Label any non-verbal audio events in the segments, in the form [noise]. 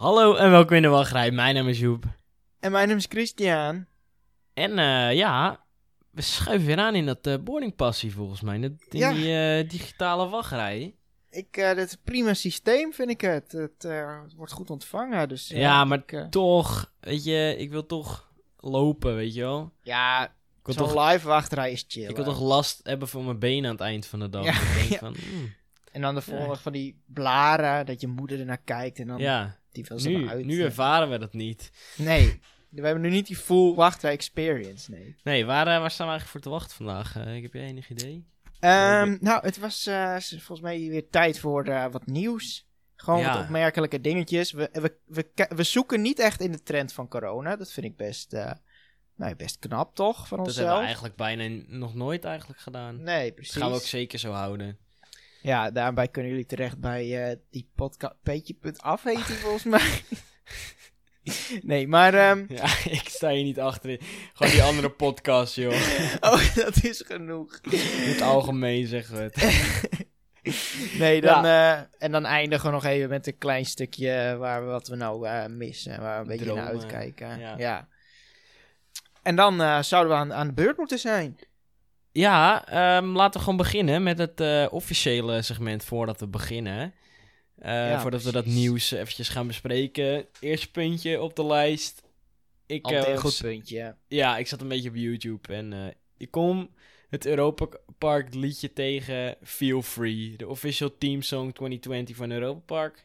Hallo en welkom in de wachtrij. Mijn naam is Joep. En mijn naam is Christian. En eh, ja, we schuiven weer aan in dat eh boardingpassie volgens mij. Dat, in Ja. die eh, digitale wachtrij. Ik, dit is een prima systeem, vind ik het. Het, het wordt goed ontvangen, dus... Ja, maar ik, toch, weet je, ik wil toch lopen, weet je wel. ja, Ik wil, zo'n toch, live wachtrij is chill. ik wil toch last hebben van mijn benen aan het eind van de dag. Ja, Dat [laughs] ja. van, hmm, En dan de volgende van die blaren, dat je moeder ernaar kijkt en dan ja, die nu, uit. nu ervaren we dat niet. Nee, we hebben nu niet die full wachtrij experience, nee. Nee, waar, eh, waar staan we eigenlijk voor te wachten vandaag? Eh, ik heb jij enig idee? Ehm, nou, het was eh, volgens mij weer tijd voor wat nieuws. Gewoon Ja. wat opmerkelijke dingetjes. We, we, we, ke- we zoeken niet echt in de trend van corona. Dat vind ik best, nou, best knap, toch? Van Dat onszelf. hebben we eigenlijk bijna nog nooit eigenlijk gedaan. Nee, Dat precies. gaan we ook zeker zo houden. Ja, daarbij kunnen jullie terecht bij eh, die podcast Peetje.af heet die volgens mij. [laughs] nee, maar... ehm, [laughs] Ja, ik sta hier niet achterin. Gewoon die andere podcast, joh. [laughs] oh, dat is genoeg. In het algemeen zeggen we het. Nee, dan, eh, en dan eindigen we nog even met een klein stukje waar we, wat we nou eh, missen. Waar we een beetje naar uitkijken. ja. Ja. En dan eh, zouden we aan, aan de beurt moeten zijn. Ja, ehm, laten we gewoon beginnen met het eh, officiële segment voordat we beginnen. Eh, Ja, voordat we dat nieuws eventjes gaan bespreken. Eerste puntje op de lijst. Ik, eh, een goed puntje. Ja, ik zat een beetje op YouTube en ik kom het Europa Park liedje tegen Feel Free. De official team song 2020 van Europa Park.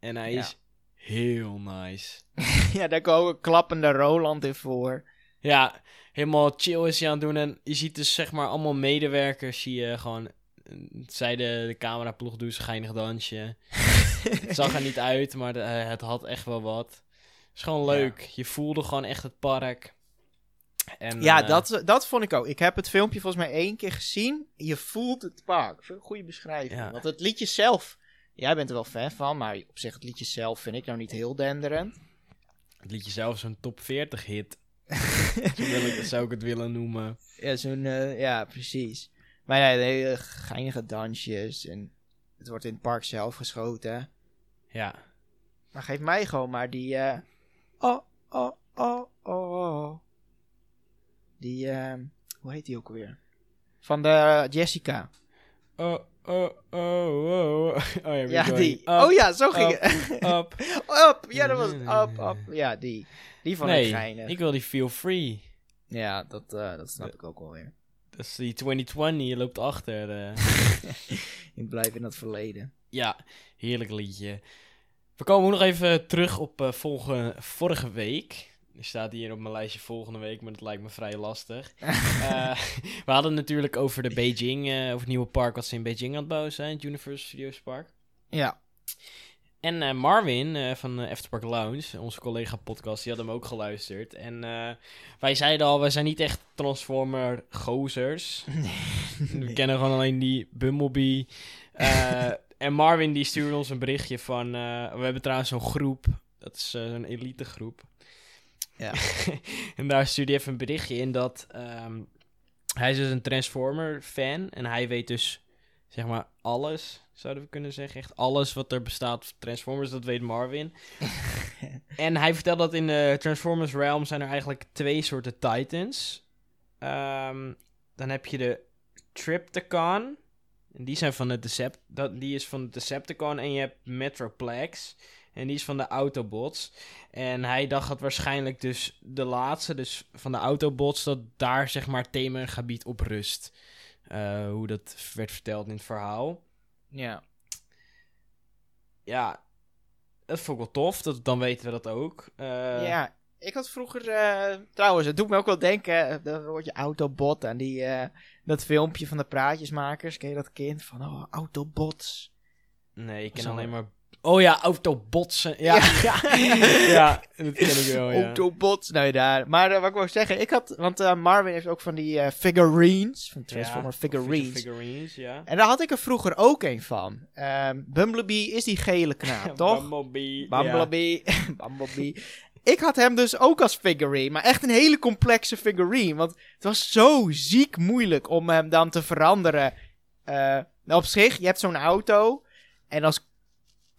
En hij Ja. is heel nice. [laughs] ja, daar komen klappende Roland in voor. Ja, helemaal chill is hij aan het doen. En je ziet dus zeg maar allemaal medewerkers. Zie je gewoon. eh, Zij de, de cameraploeg doen zijn geinig dansje. [laughs] het zag er niet uit, maar de- eh, het had echt wel wat. Het is gewoon leuk. Je voelde gewoon echt het park. En, Ja, eh, dat, dat vond ik ook. Ik heb het filmpje volgens mij één keer gezien. Je voelt het park. Een goede beschrijving. Ja. Want het liedje zelf... Jij bent er wel fan van, maar op zich het liedje zelf vind ik nou niet heel denderend. Het liedje zelf zo'n top 40 hit. [laughs] Zo wil ik, zou ik het willen noemen. Ja, zo'n... eh, ja, precies. Maar ja, de hele geinige dansjes. En het wordt in het park zelf geschoten. Ja. Maar geef mij gewoon maar die... eh, oh, oh, oh, oh. Die... eh, hoe heet die ook weer? Van de Jessica. Oh, oh, oh, oh. oh [laughs] ja, we're Ja, going die. up, oh ja, zo ging up, het. [laughs] up. [laughs] Up, ja, dat was het. Up, up. Ja, die. Die ik Nee, geinig. ik wil die Feel Free. Ja, dat, eh, dat snap ik ook wel weer. Dat is die 2020, je loopt achter. eh. Ik blijf in dat verleden. Ja, heerlijk liedje. We komen nog even terug op eh, volge- vorige week. Staat hier op mijn lijstje volgende week, maar dat lijkt me vrij lastig. [laughs] Eh, we hadden natuurlijk over de Beijing, eh, over het nieuwe park wat ze in Beijing aan het bouwen zijn, het Universal Studios Park. Ja. En eh, Marvin van uh, Efterpark Lounge, onze collega podcast, die had hem ook geluisterd. En wij zeiden al, wij zijn niet echt Transformer gozers. [laughs] We kennen gewoon alleen die Bumblebee. [laughs] En Marvin die stuurde ons een berichtje van... we hebben trouwens zo'n groep. Dat is zo'n elite groep. Ja. [laughs] en daar stuurde hij even een berichtje in dat... ehm, hij is dus een Transformer fan. En hij weet dus, zeg maar, alles. Zouden we kunnen zeggen. Echt alles wat er bestaat van Transformers, dat weet Marvin. [laughs] en hij vertelde dat in de Transformers realm zijn er eigenlijk twee soorten Titans. Ehm, dan heb je de Tripticon. En die zijn van de Decept dat, die is van de Decepticon. En je hebt Metroplex. En die is van de Autobots. En hij dacht dat waarschijnlijk dus de laatste, dus van de Autobots, dat daar zeg maar het themagebied op rust. Eh, hoe dat werd verteld in het verhaal. Ja. Ja, dat vond ik wel tof. Dat, dan weten we dat ook. Eh, ja. Ik had vroeger... eh, trouwens, het doet me ook wel denken... eh, Dan word je Autobot aan die... dat filmpje van de praatjesmakers. Ken je dat kind? Van, oh, Autobots. Nee, ik ken alleen maar... Oh ja, Autobotsen. Ja, [laughs] ja. ja. dat ken ik wel, ja. Autobots. Nou, daar. Maar eh, wat ik wou zeggen... Ik had... Want eh, Marvin heeft ook van die eh, figurines. Van Transformer Ja, figurines. Figurines, ja. En daar had ik er vroeger ook een van. Ehm, Bumblebee is die gele knaap, [laughs] toch? Bumblebee. Bumblebee. [laughs] Bumblebee. Ik had hem dus ook als figurine, maar echt een hele complexe figurine. Want het was zo ziek moeilijk om hem dan te veranderen. Nou, op zich, je hebt zo'n auto. En als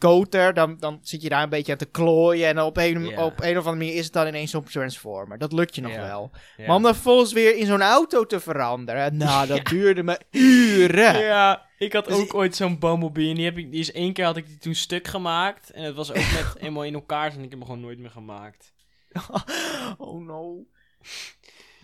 koter, dan, dan zit je daar een beetje aan te klooien. En op een, op een of andere manier is het dan ineens zo'n Transformer. Dat lukt je nog wel. Maar om dan vervolgens weer in zo'n auto te veranderen, nou, [laughs] dat duurde me uren. Ja, ik had Dus ook ooit zo'n Bumblebee en die, heb ik, die is één keer had ik die toen stuk gemaakt. En het was ook net [laughs] eenmaal in elkaar en ik heb hem gewoon nooit meer gemaakt. [laughs] oh no.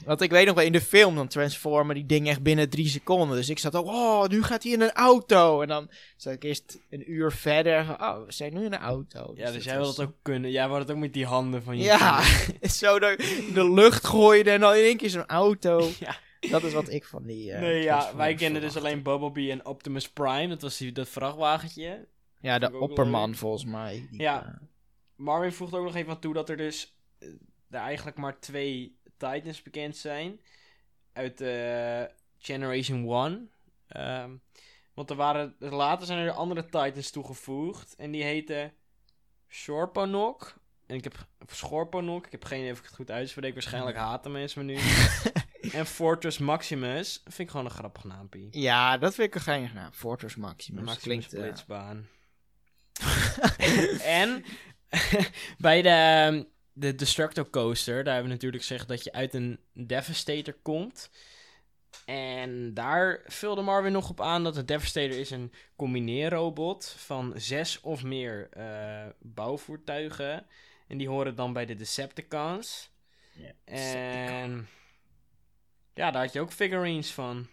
Want ik weet nog wel, in de film dan transformen die dingen echt binnen drie seconden. Dus ik zat ook, oh, nu gaat hij in een auto. En dan zat ik eerst een uur verder. van, Oh, we zijn nu in een auto. Ja, dus dat jij wil dat ook kunnen. Jij wou dat ook met die handen van je. Ja, [laughs] zo in de lucht gooide en dan in één keer zo'n auto. [laughs] Ja. Dat is wat ik van die. eh, nee, ja, wij kenden dus alleen Bumblebee en Optimus Prime. Dat was die, dat vrachtwagentje. Ja, de opperman volgens mij. Die, Ja. eh, Marvin voegt ook nog even aan toe dat er dus eh, er eigenlijk maar twee Titans bekend zijn. Uit eh, Generation 1. Ehm, want er waren, later zijn er andere Titans toegevoegd. En die heten Shorponok. En ik heb Schorponok. Ik heb geen idee of ik het goed uitspreek. Waarschijnlijk haten mensen me nu. [laughs] en Fortress Maximus. Vind ik gewoon een grappig naampie. ja, dat vind ik een geinig naam. Fortress Maximus. Maximus Klinkt. eh, Blitzbaan. [laughs] en [laughs] bij de, de Destructo Coaster, daar hebben we natuurlijk gezegd dat je uit een Devastator komt. En daar vulde Marvin nog op aan dat de Devastator is een combineerrobot van zes of meer eh, bouwvoertuigen. En die horen dan bij de Decepticons. Ja, En ja, daar had je ook figurines van.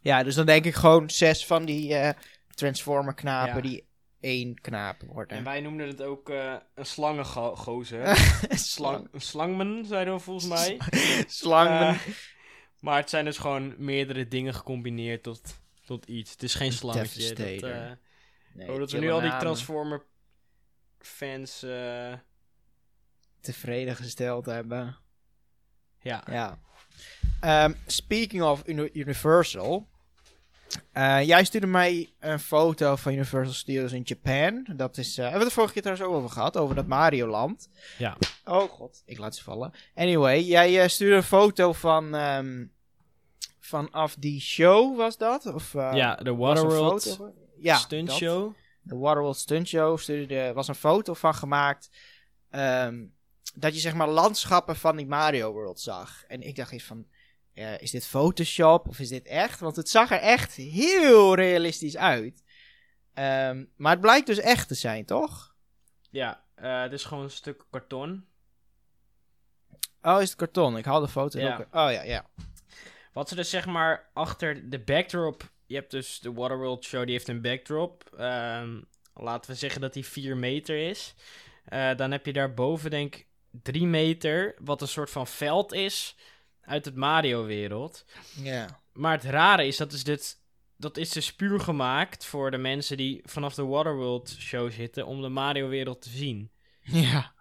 Ja, dus dan denk ik gewoon zes van die eh, Transformer knapen Ja. die één knaap worden. En wij noemden het ook eh, een slangengozer. [laughs] Slang, een slangman, zeiden we volgens mij. [laughs] Slangen. Eh, maar het zijn dus gewoon meerdere dingen gecombineerd tot, tot iets. Het is geen slangetje. Dat, eh, Nee, oh, dat we nu al die. Transformer fans... tevreden gesteld hebben. ja. Ja. Ehm, speaking of Uni- Universal. Eh, jij stuurde mij een foto van Universal Studios in Japan. Dat is. eh, hebben we het de vorige keer trouwens ook over gehad, over dat Mario Land. Ja. Oh god, ik laat ze vallen. Anyway, jij eh, stuurde een foto van. ehm, vanaf die show was dat? Of, ja, de er Waterworld? Ja, Stunt dat. Show. de Waterworld Stunt Show stuurde, er was een foto van gemaakt. ehm, dat je zeg maar landschappen van die Mario World zag. En ik dacht eens van, eh, is dit Photoshop of is dit echt? Want het zag er echt heel realistisch uit. Ehm, maar het blijkt dus echt te zijn, toch? Ja, eh, het is gewoon een stuk karton. Oh, is het karton? Ik haal de foto Ja. ook. Oh ja, ja. Wat ze dus zeg maar achter de backdrop... Je hebt dus de Waterworld show, die heeft een backdrop. Ehm, laten we zeggen dat die 4 meter is. Eh, dan heb je daarboven denk ik 3 meter, wat een soort van veld is uit het Mario-wereld. Ja. Maar het rare is, dat is dit... Dat is dus puur gemaakt voor de mensen die vanaf de Waterworld show zitten om de Mario-wereld te zien. Ja.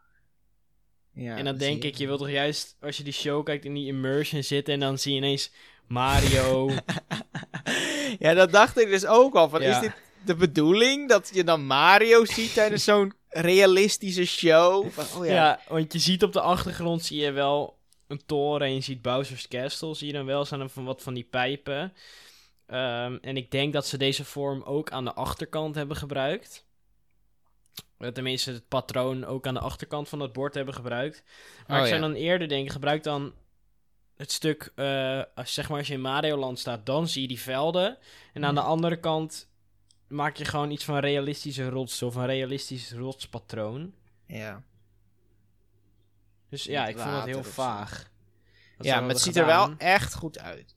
ja en dan denk ik, je wilt toch juist, als je die show kijkt, in die immersion zitten en dan zie je ineens Mario. [laughs] ja, dat dacht ik dus ook al. Van, Ja. Is dit de bedoeling dat je dan Mario ziet tijdens zo'n realistische show? Van, oh ja. ja. want je ziet op de achtergrond zie je wel een toren en je ziet Bowser's Castle, zie je dan wel, er van wat van die pijpen. Ehm, en ik denk dat ze deze vorm ook aan de achterkant hebben gebruikt. Eh, Tenminste, het patroon ook aan de achterkant van het bord hebben gebruikt. Maar Oh, ik zou ja. dan eerder denken, gebruik dan het stuk, eh, als, zeg maar als je in Mario Land staat, dan zie je die velden. En aan de andere kant maak je gewoon iets van realistische rotsen of een realistisch rotspatroon. ja. Dus ja, ik vond dat heel vaag. Dat Ja, maar het ziet er wel echt goed uit.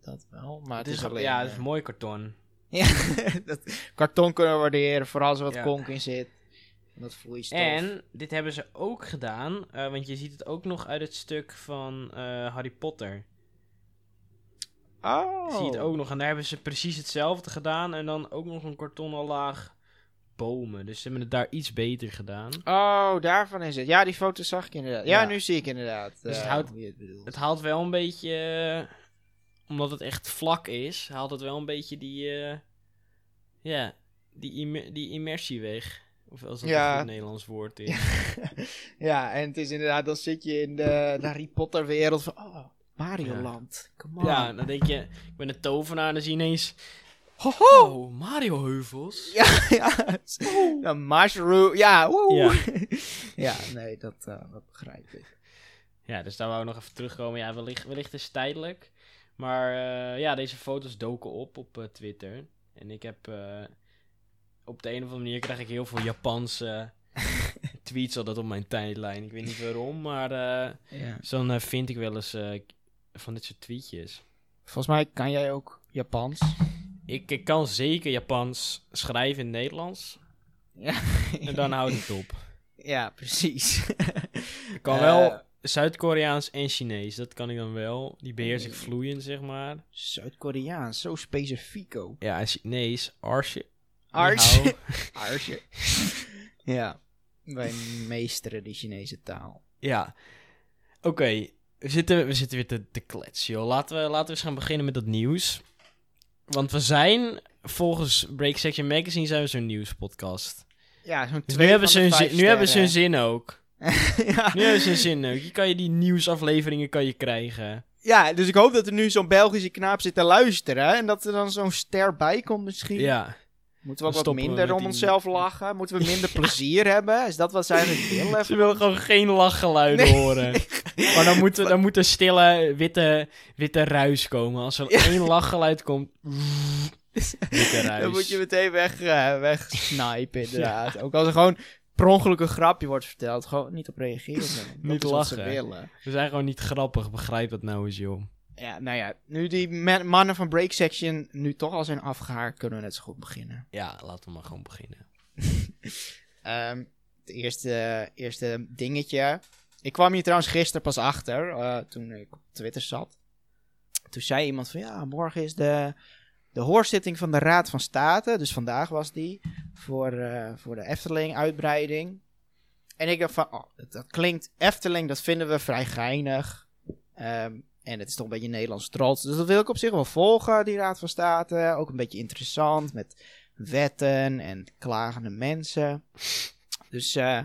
Dat wel, maar Het het, is, alleen... ja, het eh, is mooi karton. ja, [laughs] dat karton kunnen we waarderen, vooral als er wat Ja. konk in zit. En dat vloeistof. En dit hebben ze ook gedaan, eh, want je ziet het ook nog uit het stuk van eh, Harry Potter. Oh. Zie je het ook nog. En daar hebben ze precies hetzelfde gedaan. En dan ook nog een kartonnen laag bomen. Dus ze hebben het daar iets beter gedaan. Oh, daarvan is het. Ja, die foto zag ik inderdaad. Ja, Ja. nu zie ik inderdaad Dus het eh, houdt- het haalt wel een beetje, eh, omdat het echt vlak is, haalt het wel een beetje die, eh, ja, die, immer- die immersie weg. Of als dat Ja. een goed Nederlands woord is. [laughs] ja, en het is inderdaad, dan zit je in de, de Harry Potter wereld van, oh, Mario Ja. Land. Come on. Ja, dan denk je, ik ben een tovenaar en dan zie je ineens Hoho! Oh, Mario Heuvels. Ja, [laughs] ja. ja mushroom. Ja, woe. Ja. [laughs] Ja, nee, dat, eh, dat begrijp ik. Ja, dus daar wou ik nog even terugkomen. Ja, wellicht, wellicht is het tijdelijk. Maar eh, ja, deze foto's doken op op eh, Twitter. En ik heb... eh, op de een of andere manier krijg ik heel veel Japanse [laughs] tweets altijd op mijn tijdlijn. Ik weet niet waarom, maar eh, Ja. dus dan vind ik wel eens eh, van dit soort tweetjes. Volgens mij kan jij ook Japans. Ik, ik kan zeker Japans schrijven in Nederlands. Ja, En dan houdt het op. [laughs] ja precies. [laughs] Ik kan Eh, wel Zuid-Koreaans en Chinees. Dat kan ik dan wel. Die beheers ik vloeiend, zeg maar. Zuid-Koreaans, zo specifiek ook. Ja, en Chinees. Arsje. Arsje. Ni [laughs] Arsje. ja, wij meesteren die Chinese taal. Ja. Oké, we, zitten, we zitten weer te, te kletsen, joh. Laten we, laten we eens gaan beginnen met dat nieuws. Want we zijn, volgens Break Section Magazine, zijn we zo'n nieuwspodcast. Ja, zo'n Dus twee nu hebben, ze hun zin, nu hebben ze hun zin ook. [laughs] ja. Nu hebben ze hun zin ook. Je kan je die nieuwsafleveringen kan je krijgen. ja, dus ik hoop dat er nu zo'n Belgische knaap zit te luisteren. En dat er dan zo'n ster bij komt misschien. Ja. Moeten we ook wat we minder om die- onszelf lachen? Moeten we minder [laughs] [laughs] plezier hebben? Is dat wat zij eigenlijk willen? [laughs] Ze willen gewoon geen lachgeluiden Nee. horen. Maar dan moet, dan moet er stille witte, witte ruis komen. Als er één lachgeluid komt... Witte ruis. Dan moet je meteen weg, wegsnipen, inderdaad. Ook als er gewoon per ongeluk een grapje wordt verteld, gewoon niet op reageren. Niet ze lachen. willen. We zijn gewoon niet grappig. Begrijp dat nou eens, joh. Ja, nou ja, nu die man- mannen van Break Section nu toch al zijn afgehaakt, kunnen we net zo goed beginnen. Ja, laten we maar gewoon beginnen. [laughs] Ehm, het eerste, eerste dingetje. Ik kwam hier trouwens gisteren pas achter, eh, toen ik op Twitter zat. Toen zei iemand van, ja, morgen is de, de hoorzitting van de Raad van State. Dus vandaag was die, voor, eh, voor de Efteling-uitbreiding. En ik dacht van, oh, dat, dat klinkt, Efteling, dat vinden we vrij geinig. Ehm, en het is toch een beetje Nederlands trots. Dus dat wil ik op zich wel volgen, die Raad van State. Ook een beetje interessant, met wetten en klagende mensen. Dus eh,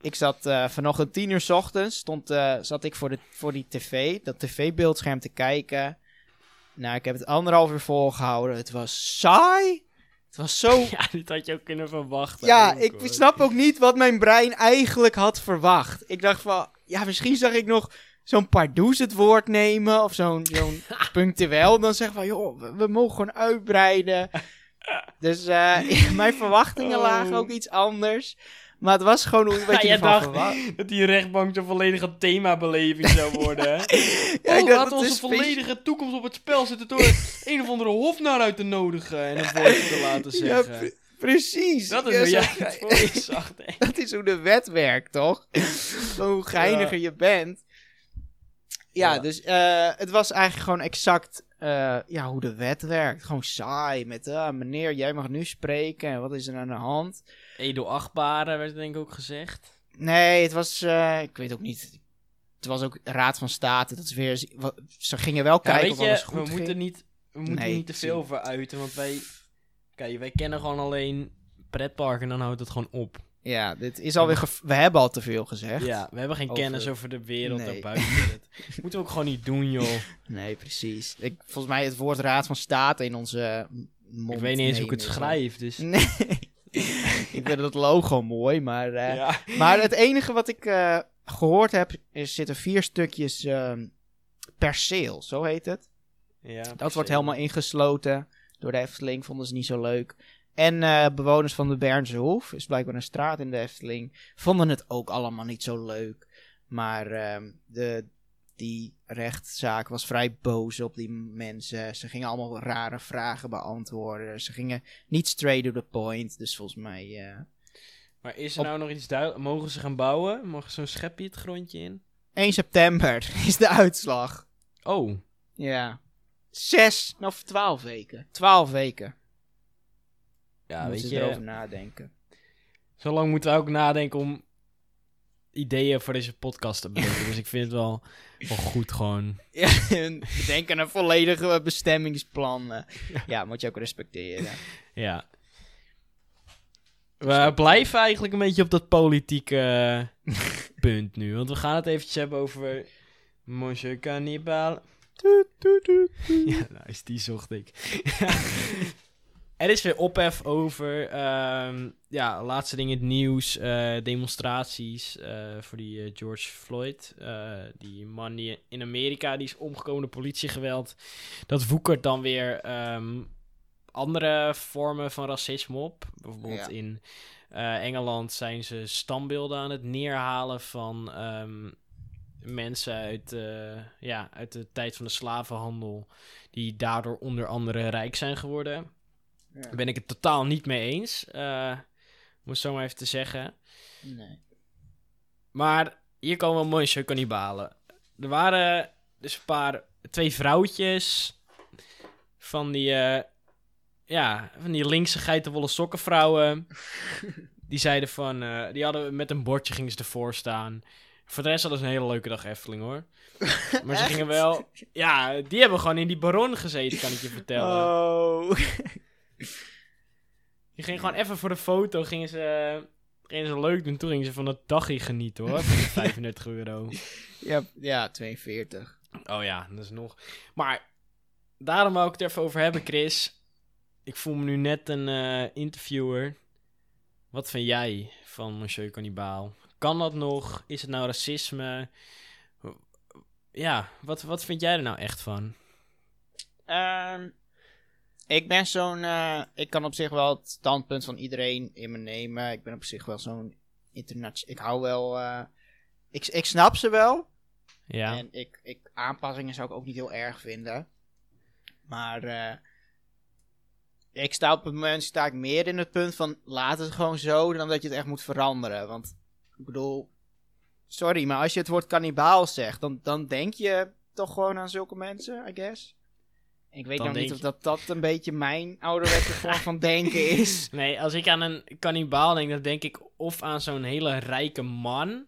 ik zat eh, vanochtend tien uur 's ochtends, stond, eh, zat ik voor, de, voor die tv, dat tv-beeldscherm te kijken. Nou, ik heb het anderhalf uur volgehouden. Het was saai. Het was zo... [laughs] Ja, dit had je ook kunnen verwachten. Ja, ook, ik hoor. snap ook niet wat mijn brein eigenlijk had verwacht. Ik dacht van, ja, misschien zag ik nog zo'n Pardoes het woord nemen. Of zo'n [laughs] zo'n punctueel. Dan zeggen van, joh, we, we mogen gewoon uitbreiden. [laughs] Dus eh, [laughs] mijn verwachtingen Oh. lagen ook iets anders. Maar het was gewoon hoe wat je dacht verwacht. dat die rechtbank zo'n volledige themabeleving zou worden. Ja, oh, laat het onze volledige toekomst op het spel zitten door een of andere hofnaar uit te nodigen en een woordje te laten Ja, zeggen. pre- precies. dat is Ja, hoe jij het zag. Dat is hoe de wet werkt, toch? Hoe geiniger je bent. Ja, Ja. dus eh, het was eigenlijk gewoon exact eh, ja, hoe de wet werkt. Gewoon saai. Met, ah, meneer, jij mag nu spreken. En wat is er aan de hand? Edelachtbare werd denk ik ook gezegd. Nee, het was... eh, ik weet ook niet. Het was ook Raad van State. Dat is weer... wat- Ze gingen wel Ja, kijken of alles goed we ging. moeten niet, we moeten Nee, niet te veel over uiten, want wij, kijk, wij kennen gewoon alleen pretparken en dan houdt het gewoon op. Ja, dit is alweer... We hebben al te veel gezegd. Ja, we hebben geen Over- kennis over de wereld Nee. daarbuiten. Dat [laughs] moeten we ook gewoon niet doen, joh. Nee, precies. Ik, volgens mij het woord Raad van State in onze mond Ik weet niet eens hoe ik het schrijf, dus... Nee. [laughs] ik vind het logo mooi, maar... eh, Ja. Maar het enige wat ik eh, gehoord heb, is zitten vier stukjes ehm perceel, zo heet het. ja Dat wordt helemaal ingesloten door de Efteling, vonden ze niet zo leuk. En eh, bewoners van de Bernse Hoef, is blijkbaar een straat in de Efteling, vonden het ook allemaal niet zo leuk. Maar ehm, de, die rechtszaak was vrij boos op die mensen. Ze gingen allemaal rare vragen beantwoorden. Ze gingen niet straight to the point. Dus volgens mij... eh, Maar is er Op- nou nog iets duidelijk? Mogen ze gaan bouwen? Mogen zo'n schepje het grondje in? 1 september [laughs] is de uitslag. Oh, Ja. Zes of twaalf weken. Twaalf weken. Ja, weet ze erover je, nadenken. zo lang moeten we ook nadenken om ideeën voor deze podcast te bedenken. dus ik vind het wel, wel goed gewoon. [laughs] Ja, en bedenken een volledige bestemmingsplan. Ja, moet je ook respecteren. Ja. We blijven eigenlijk een beetje op dat politieke [laughs] punt nu. Want we gaan het eventjes hebben over Monsieur Cannibal. Ja, nice, die zocht ik. [laughs] er is weer ophef over. ehm, ja, laatste dingen in het nieuws. eh, demonstraties eh, voor die eh, George Floyd. die man die in Amerika die is omgekomen door politiegeweld. Dat woekert dan weer ehm, andere vormen van racisme op. Bijvoorbeeld Ja. in Engeland zijn ze standbeelden aan het neerhalen van ehm, mensen uit, ja, uit de tijd van de slavenhandel. Die daardoor onder andere rijk zijn geworden. Daar ben ik het totaal niet mee eens. eh, om het zo maar even te zeggen. Nee. Maar hier komen wel mooie kannibalen. Er waren dus een paar, twee vrouwtjes van die, eh, ja, van die linkse geitenwolle sokkenvrouwen. [laughs] die zeiden van, eh, die hadden met een bordje gingen ze ervoor staan. Voor de rest hadden ze een hele leuke dag Efteling hoor. [laughs] Maar ze gingen wel, ja, die hebben gewoon in die baron gezeten, kan ik je vertellen. Oh. Die gingen gewoon even voor de foto, gingen ze, gingen ze leuk doen. Toen gingen ze van dat dagje genieten hoor, van die [laughs] 35 euro. ja, ja, 42. Oh ja, dat is nog. Maar daarom wou ik het even over hebben, Chris. Ik voel me nu net een eh, interviewer. Wat vind jij van Monsieur Cannibaal? Kan dat nog? Is het nou racisme? Ja, wat, wat vind jij er nou echt van? Ehm, ik ben zo'n. eh, ik kan op zich wel het standpunt van iedereen in me nemen. Ik ben op zich wel zo'n internationaal. Ik hou wel. eh, ik, ik snap ze wel. Ja, En ik, ik, aanpassingen zou ik ook niet heel erg vinden. Maar. eh, ik sta op het moment sta ik meer in het punt van laat het gewoon zo dan dat je het echt moet veranderen. Want ik bedoel, sorry, maar als je het woord kannibaal zegt, dan, dan denk je toch gewoon aan zulke mensen, I guess. Ik weet Dan nou niet of dat, dat een beetje mijn ouderwetse [laughs] vorm van denken is. Nee, als ik aan een kannibaal denk, dan denk ik of aan zo'n hele rijke man.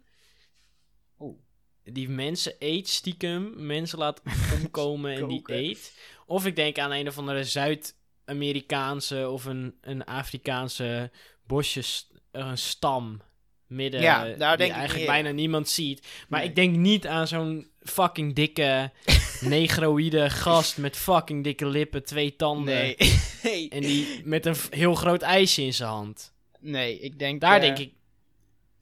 Oeh. Die mensen eet stiekem, mensen laat [laughs] omkomen en die eet. Of ik denk aan een of andere Zuid-Amerikaanse of een, een Afrikaanse bosjes, een stam. Midden, Ja, daar die denk ik eigenlijk bijna niemand ziet. Maar Nee. ik denk niet aan zo'n fucking dikke, [laughs] negroïde gast met fucking dikke lippen, twee tanden. Nee. [laughs] nee. En die met een heel groot ijsje in zijn hand. Nee, ik denk... Daar eh, denk ik. Oh,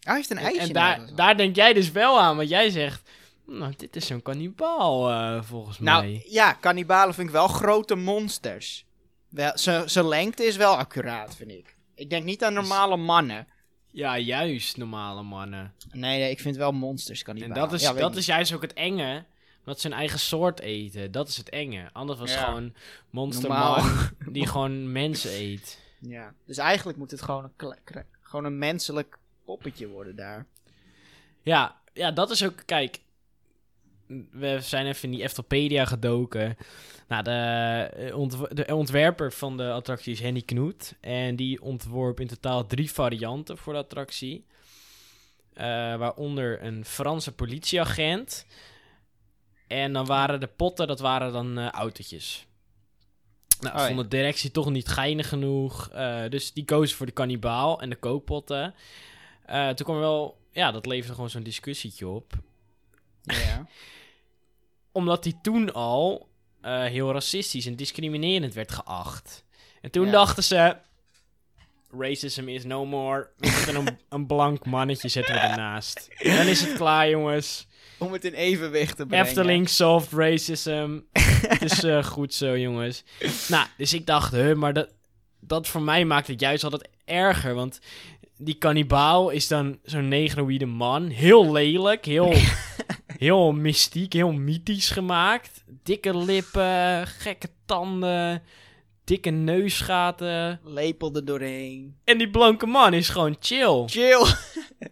hij heeft een En, ijsje en in daar, daar denk jij dus wel aan, want jij zegt. Nou, dit is zo'n kannibaal, eh, volgens Nou, mij. ja, kannibalen vind ik wel grote monsters. Wel, Zijn zijn lengte is wel accuraat, vind ik. Ik denk niet aan normale mannen. Ja, juist normale mannen. Nee, nee, ik vind wel monsters En kannibalen. dat is, Ja, dat is juist ook het enge. Dat ze hun eigen soort eten. Dat is het enge. Anders was Ja. gewoon Normaal. monsterman [laughs] die gewoon mensen eet. Ja. Dus eigenlijk moet het gewoon een, gewoon een menselijk poppetje worden daar. Ja, ja, dat is ook. Kijk, we zijn even in die Eftelpedia gedoken. Nou, de, eh, ontw- de ontwerper van de attractie is Henny Knoet. En die ontworp in totaal drie varianten voor de attractie. Eh, waaronder een Franse politieagent. En dan waren de potten, dat waren dan eh, autootjes. Nou, Oh, ja. vond de directie toch niet geinig genoeg. eh, dus die kozen voor de kannibaal en de kookpotten. Eh, toen kwam wel, ja, dat leverde gewoon zo'n discussietje op. Ja. [laughs] Omdat die toen al heel racistisch en discriminerend werd geacht. En toen Ja. dachten ze... Racism is no more. We een, [laughs] een blank mannetje zetten we ernaast. En dan is het klaar, jongens. Om het in evenwicht te brengen. Efteling soft racism. het is eh, [laughs] goed zo, jongens. Nou, dus ik dacht, huh, maar dat, dat voor mij maakt het juist altijd erger. Want die kannibaal is dan zo'n negroïde man. Heel lelijk, heel, [laughs] heel mystiek, heel mythisch gemaakt. Dikke lippen, gekke tanden, dikke neusgaten. Lepel er doorheen. En die blanke man is gewoon chill. Chill. [laughs]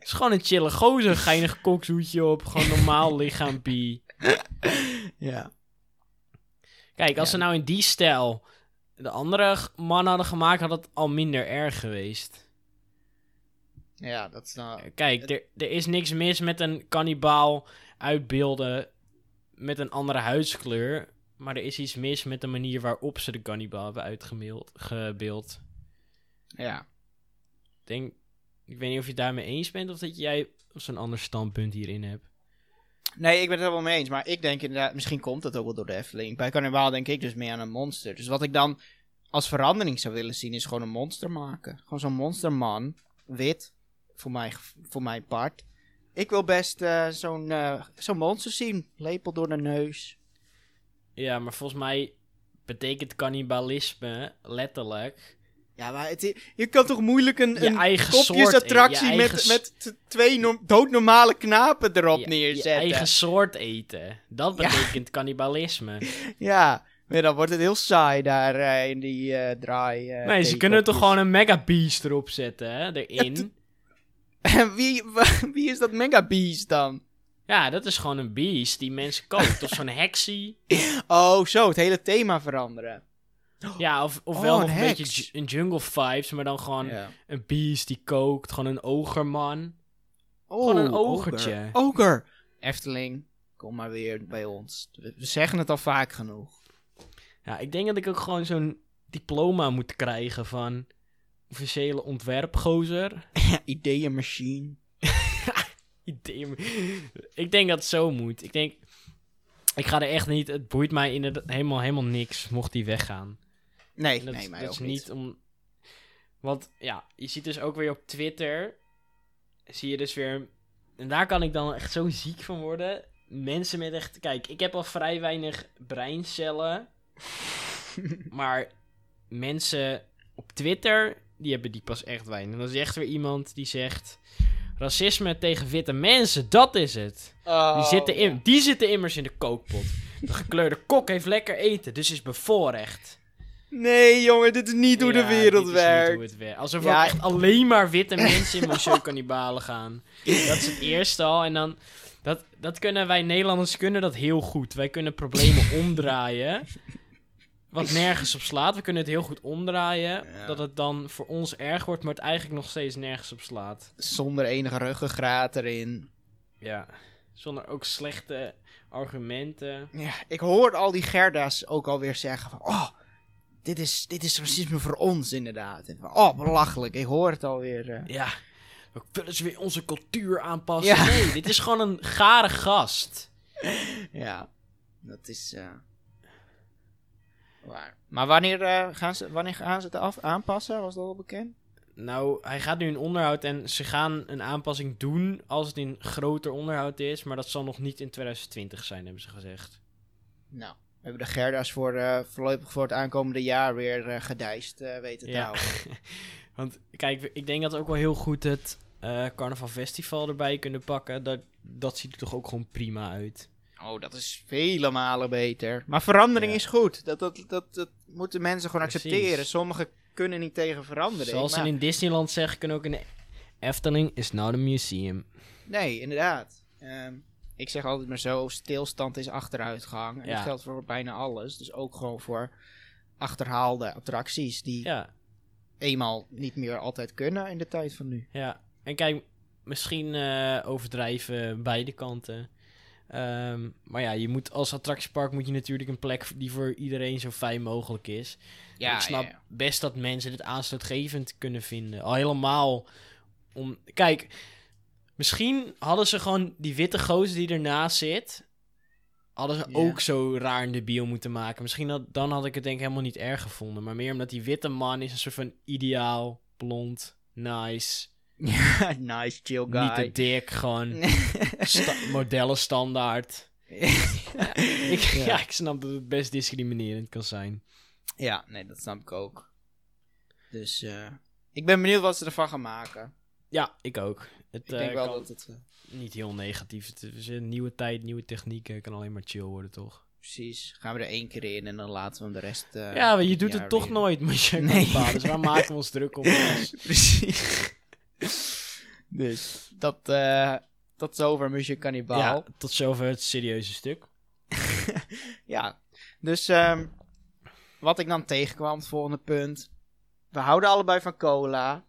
Is gewoon een chille gozer. Geinig kokshoedje op, gewoon normaal [laughs] lichaampie. ja. Kijk, als Ja. ze nou in die stijl de andere man hadden gemaakt, had het al minder erg geweest. Ja, dat is nou... Kijk, er, er is niks mis met een kannibaal uitbeelden met een andere huidskleur. Maar er is iets mis met de manier waarop ze de kannibaal hebben uitgebeeld. Ja. Denk, ik weet niet of je het daarmee eens bent of dat jij zo'n ander standpunt hierin hebt. Nee, ik ben het er wel mee eens. Maar ik denk inderdaad, misschien komt dat ook wel door de Efteling. Bij Carnival denk ik dus meer aan een monster. Dus wat ik dan als verandering zou willen zien, is gewoon een monster maken. Gewoon zo'n monsterman. Wit. Voor, mij, voor mijn part. Ik wil best eh, zo'n eh, zo'n monster zien. Lepel door de neus. Ja, maar volgens mij betekent cannibalisme letterlijk Ja, maar het, je kan toch moeilijk een, je een eigen soort kopjesattractie met, eigen met t- twee no- doodnormale knapen erop je, je neerzetten. eigen soort eten. Dat betekent cannibalisme. [laughs] Ja, maar dan wordt het heel saai daar eh, in die eh, draai. eh, nee, ze kunnen er toch gewoon een mega beast erop zetten, hè? Erin. En [laughs] wie, [laughs] wie is dat Mega Beast dan? Ja, dat is gewoon een beast die mensen koopt. Of zo'n heksie. [laughs] Oh, zo, het hele thema veranderen. Ja, of, of Oh, wel een nog een beetje een jungle vibes, maar dan gewoon Ja. een beast die kookt. Gewoon een ogerman. Oh, Gewoon een ogertje. Oger. Oger. Efteling, kom maar weer bij ons. We, we zeggen het al vaak genoeg. Ja, ik denk dat ik ook gewoon zo'n diploma moet krijgen van officiële ontwerpgozer. Ja, [laughs] ideeënmachine. Idee. Ik denk dat het zo moet. Ik denk, ik ga er echt niet, het boeit mij inderdaad helemaal, helemaal niks mocht die weggaan. Nee, dat, nee, mij dat ook is niet. niet om. Want ja, je ziet dus ook weer op Twitter. Zie je dus weer. En daar kan ik dan echt zo ziek van worden. Mensen met echt. Kijk, ik heb al vrij weinig breincellen. [laughs] maar mensen op Twitter. Die hebben die pas echt weinig. En dan is echt weer iemand die zegt. Racisme tegen witte mensen, dat is het. Die, Oh, zitten in, die zitten immers in de kookpot. De gekleurde kok heeft lekker eten, dus is bevoorrecht. Nee, jongen, dit is niet hoe Ja, de wereld dit is niet werkt. hoe het werkt. Alsof Ja. er echt alleen maar witte mensen in Monsieur Cannibalen gaan. Dat is het eerste al. En dan... Dat, dat kunnen wij Nederlanders kunnen dat heel goed. Wij kunnen problemen omdraaien. Wat nergens op slaat. We kunnen het heel goed omdraaien. Ja. Dat het dan voor ons erg wordt, maar het eigenlijk nog steeds nergens op slaat. Zonder enige ruggengraat erin. Ja. Zonder ook slechte argumenten. Ja, ik hoor al die Gerda's ook alweer zeggen van... Oh, dit is, dit is racisme voor ons inderdaad. En van, oh, belachelijk. Ik hoor het alweer. eh. Ja. We willen ze weer onze cultuur aanpassen. Ja. Nee, dit is gewoon een gare gast. [laughs] Ja, dat is... eh, waar. Maar wanneer, eh, gaan ze, wanneer gaan ze het af, aanpassen? Was dat al bekend? Nou, hij gaat nu in onderhoud en ze gaan een aanpassing doen als het in groter onderhoud is. Maar dat zal nog niet in 2020 zijn, hebben ze gezegd. Nou, we hebben de Gerda's voor, eh, voorlopig voor het aankomende jaar weer eh gedijst eh, weten te Ja. houden. [laughs] Want kijk, ik denk dat we ook wel heel goed het Carnaval Festival erbij kunnen pakken. Dat, dat ziet er toch ook gewoon prima uit. Oh, dat is vele malen beter. Maar verandering Ja. is goed. Dat, dat, dat, dat moeten mensen gewoon Precies. accepteren. Sommigen kunnen niet tegen verandering. Zoals ze maar- in Disneyland zeggen, kunnen ook in Efteling is not a museum. Nee, inderdaad. Ehm, ik zeg altijd maar zo, stilstand is achteruitgang. En Ja. dat geldt voor bijna alles. Dus ook gewoon voor achterhaalde attracties die Ja, eenmaal niet meer altijd kunnen in de tijd van nu. Ja, en kijk, misschien eh, overdrijven beide kanten. Ehm, maar ja, je moet als attractiepark moet je natuurlijk een plek die voor iedereen zo fijn mogelijk is. ik snap best dat mensen dit aanstootgevend kunnen vinden. Al helemaal om. Kijk, misschien hadden ze gewoon die witte gozer die ernaast zit. Hadden ze Ja. ook zo raar in de bio moeten maken. Misschien had, dan had ik het denk ik helemaal niet erg gevonden. Maar meer omdat die witte man is een soort van ideaal, blond, nice. Ja, [laughs] nice, chill guy. Niet te dik, gewoon [laughs] sta- modellen standaard. [laughs] Ik, ja. Ja. ik snap dat het best discriminerend kan zijn. ja, nee, dat snap ik ook. Dus eh, ik ben benieuwd wat ze ervan gaan maken. Ja, ik ook. Het Ik denk eh, wel dat het... eh, niet heel negatief. Het is een nieuwe tijd, nieuwe technieken. kan alleen maar chill worden, toch? precies. Gaan we er één keer in en dan laten we hem de rest... ja, maar je doet het toch weer. nooit, moet je Nee. Dus waar maken we ons druk op? ons? Precies. Dus dat, eh tot zover Monsieur Cannibal. Ja, Ja. tot zover het serieuze stuk. [laughs] Dus ehm, wat ik dan tegenkwam, het volgende punt. We houden allebei van cola.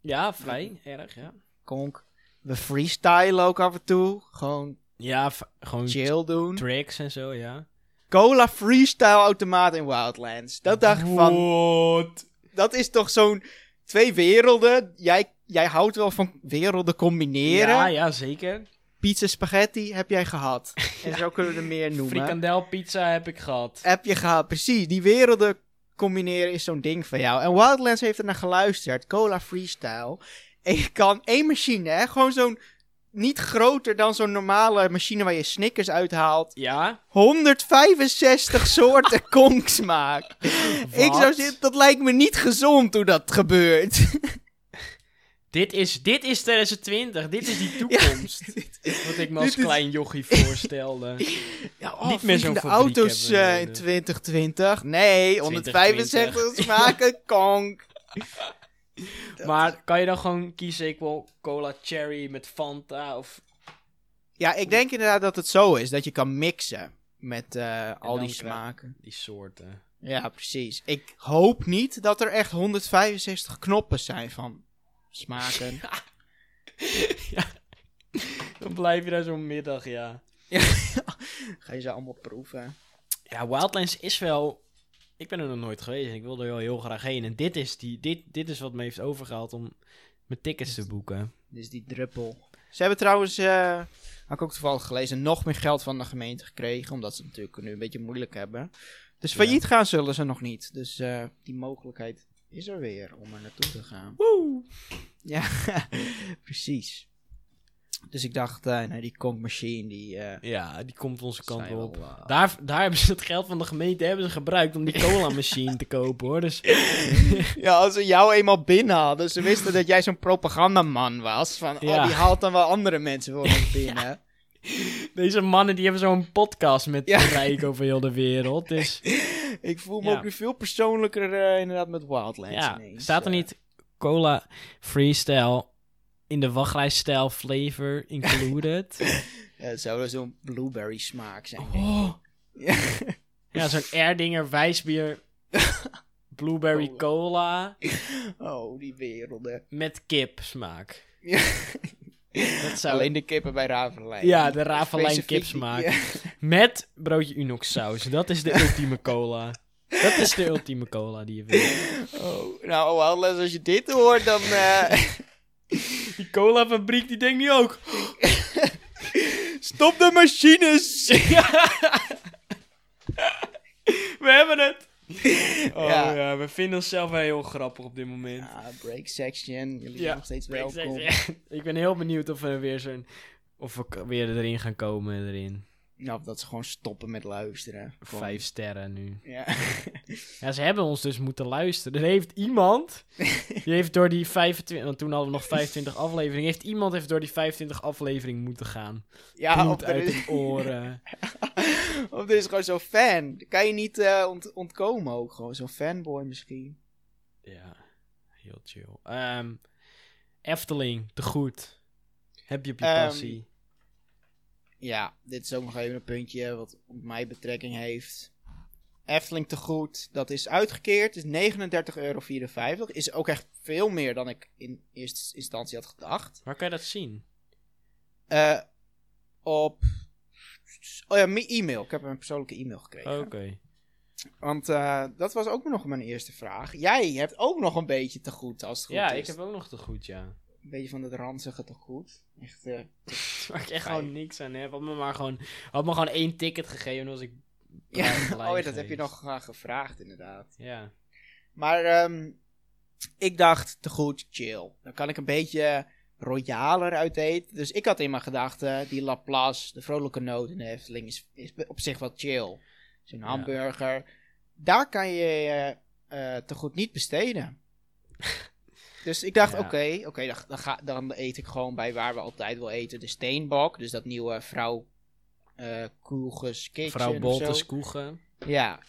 Ja, vrij erg, ja. Konk. We freestylen ook af en toe. Gewoon Ja, gewoon chill doen. tricks en zo, ja. Cola freestyle automaat in Wildlands. Dat dacht ik van, What? dat is toch zo'n twee werelden. Jij, jij houdt wel van werelden combineren. Ja, ja, zeker. Pizza spaghetti heb jij gehad. [laughs] En zo kunnen we er meer noemen. Frikandelpizza heb ik gehad. Heb je gehad, precies. Die werelden combineren is zo'n ding van jou. En Wildlands heeft er naar geluisterd. Cola Freestyle. En je kan één machine, hè, gewoon zo'n... Niet groter dan zo'n normale machine waar je Snickers uithaalt. Ja? 165 [laughs] soorten konk smaak. Ik zou zeggen, dat lijkt me niet gezond hoe dat gebeurt. Dit is, dit is 2020. Dit is die [laughs] toekomst. Wat ik me als Dit is- klein jochie voorstelde. [laughs] Ja, oh, Niet meer zo'n auto's hebben eh, in nodig. 2020. Nee, 165 smaken [laughs] konk. Maar kan je dan gewoon kiezen, ik wil cola cherry met Fanta of... Ja, ik denk inderdaad dat het zo is. Dat je kan mixen met eh, al die smaken. Die soorten. Ja, precies. Ik hoop niet dat er echt 165 knoppen zijn van smaken. [laughs] Dan blijf je daar zo'n middag, ja. [laughs] Ga je ze allemaal proeven? Ja, Wildlands is wel... Ik ben er nog nooit geweest en ik wil er wel heel graag heen. En dit is, die, dit, dit is wat me heeft overgehaald om mijn tickets te boeken. Dit is die druppel. Ze hebben trouwens, eh had ik ook toevallig gelezen, nog meer geld van de gemeente gekregen. Omdat ze natuurlijk nu een beetje moeilijk hebben. Dus failliet gaan zullen ze nog niet. Dus eh, die mogelijkheid is er weer om er naartoe te gaan. Woe! Ja, [laughs] precies. Dus ik dacht, nee, die Kong Machine, die... eh, Ja, die komt onze kant op. wel, eh, Daar, daar hebben ze het geld van de gemeente hebben ze gebruikt om die cola machine te kopen hoor. Dus [laughs] Ja, als ze jou eenmaal binnen hadden, ze wisten dat jij zo'n propagandaman was. Van, Ja. oh, die haalt dan wel andere mensen voor ons binnen. [laughs] deze mannen die hebben zo'n podcast met Ja. rijk over heel de wereld. Dus [laughs] Ik voel me Ja. ook nu veel persoonlijker eh, inderdaad met Wildlands ja, ineens. staat er Eh, niet cola freestyle in de wachtlijststijl flavor included? [laughs] Ja, het zou zo'n blueberry smaak zijn. oh, Ja. [laughs] ja, zo'n Erdinger wijsbier blueberry Oh. cola Oh, die werelden. met kip smaak. Dat zou Alleen de kippen bij Ravelijn. Ja, de die- kipsmaak. Ja. Met broodje Unox saus. Dat is de [laughs] ultieme cola. Dat is de ultieme cola die je wil. Oh, nou, Wildlands, als je dit hoort, dan... eh, [laughs] Die cola fabriek die denkt nu ook. Stop de machines! [laughs] We hebben het. [laughs] Oh Ja. ja. we vinden onszelf wel heel grappig op dit moment. Ja, break section. Jullie zijn nog steeds welkom. [laughs] Ik ben heel benieuwd of we weer zo'n. Of we weer erin gaan komen erin. Nou, dat ze gewoon stoppen met luisteren. Gewoon- Vijf sterren nu. Ja. [laughs] Ja, ze hebben ons dus moeten luisteren. Er heeft iemand. [laughs] Die heeft door die 25. Want toen hadden we nog 25 afleveringen. Heeft iemand heeft door die 25 afleveringen moeten gaan. ja, uit is, de oren. [laughs] of er is gewoon zo'n fan. Kan je niet eh, ont- ontkomen ook. Gewoon zo'n fanboy misschien. Ja, heel chill. Ehm, Efteling, te goed. Heb je op je Ehm, passie? Ja, dit is ook nog even een puntje wat op mij betrekking heeft. Efteling te goed, dat is uitgekeerd. is 39,54 euro. Is ook echt veel meer dan ik in eerste instantie had gedacht. Waar kan je dat zien? Eh, op. Oh ja, mijn e-mail. Ik heb een persoonlijke e-mail gekregen. Oké. Want eh, dat was ook nog mijn eerste vraag. Jij hebt ook nog een beetje te goed als het goed Ja, is. ik heb ook nog te goed, ja. Een beetje van het ranzige te goed. Echt, eh, [laughs] Waar ik echt gewoon niks aan heb. Had me maar gewoon, had me gewoon één ticket gegeven en was ik [laughs] ja. Oh ja, dat heb je nog eh, gevraagd inderdaad. Ja. Maar ehm, ik dacht, te goed, chill. Dan kan ik een beetje royaler uit eten. Dus ik had in mijn gedachten, die Laplace, de vrolijke noot in de Efteling, is, is op zich wel chill. Zo'n Ja. hamburger. Daar kan je eh, te goed niet besteden. [laughs] dus ik dacht, Ja. oké, oké, dan, dan, ga- dan eet ik gewoon bij waar we altijd wel eten. De Steenbok, dus dat nieuwe vrouw eh Koelges Kitchen Vrouw. Boltes Koegen. Ja.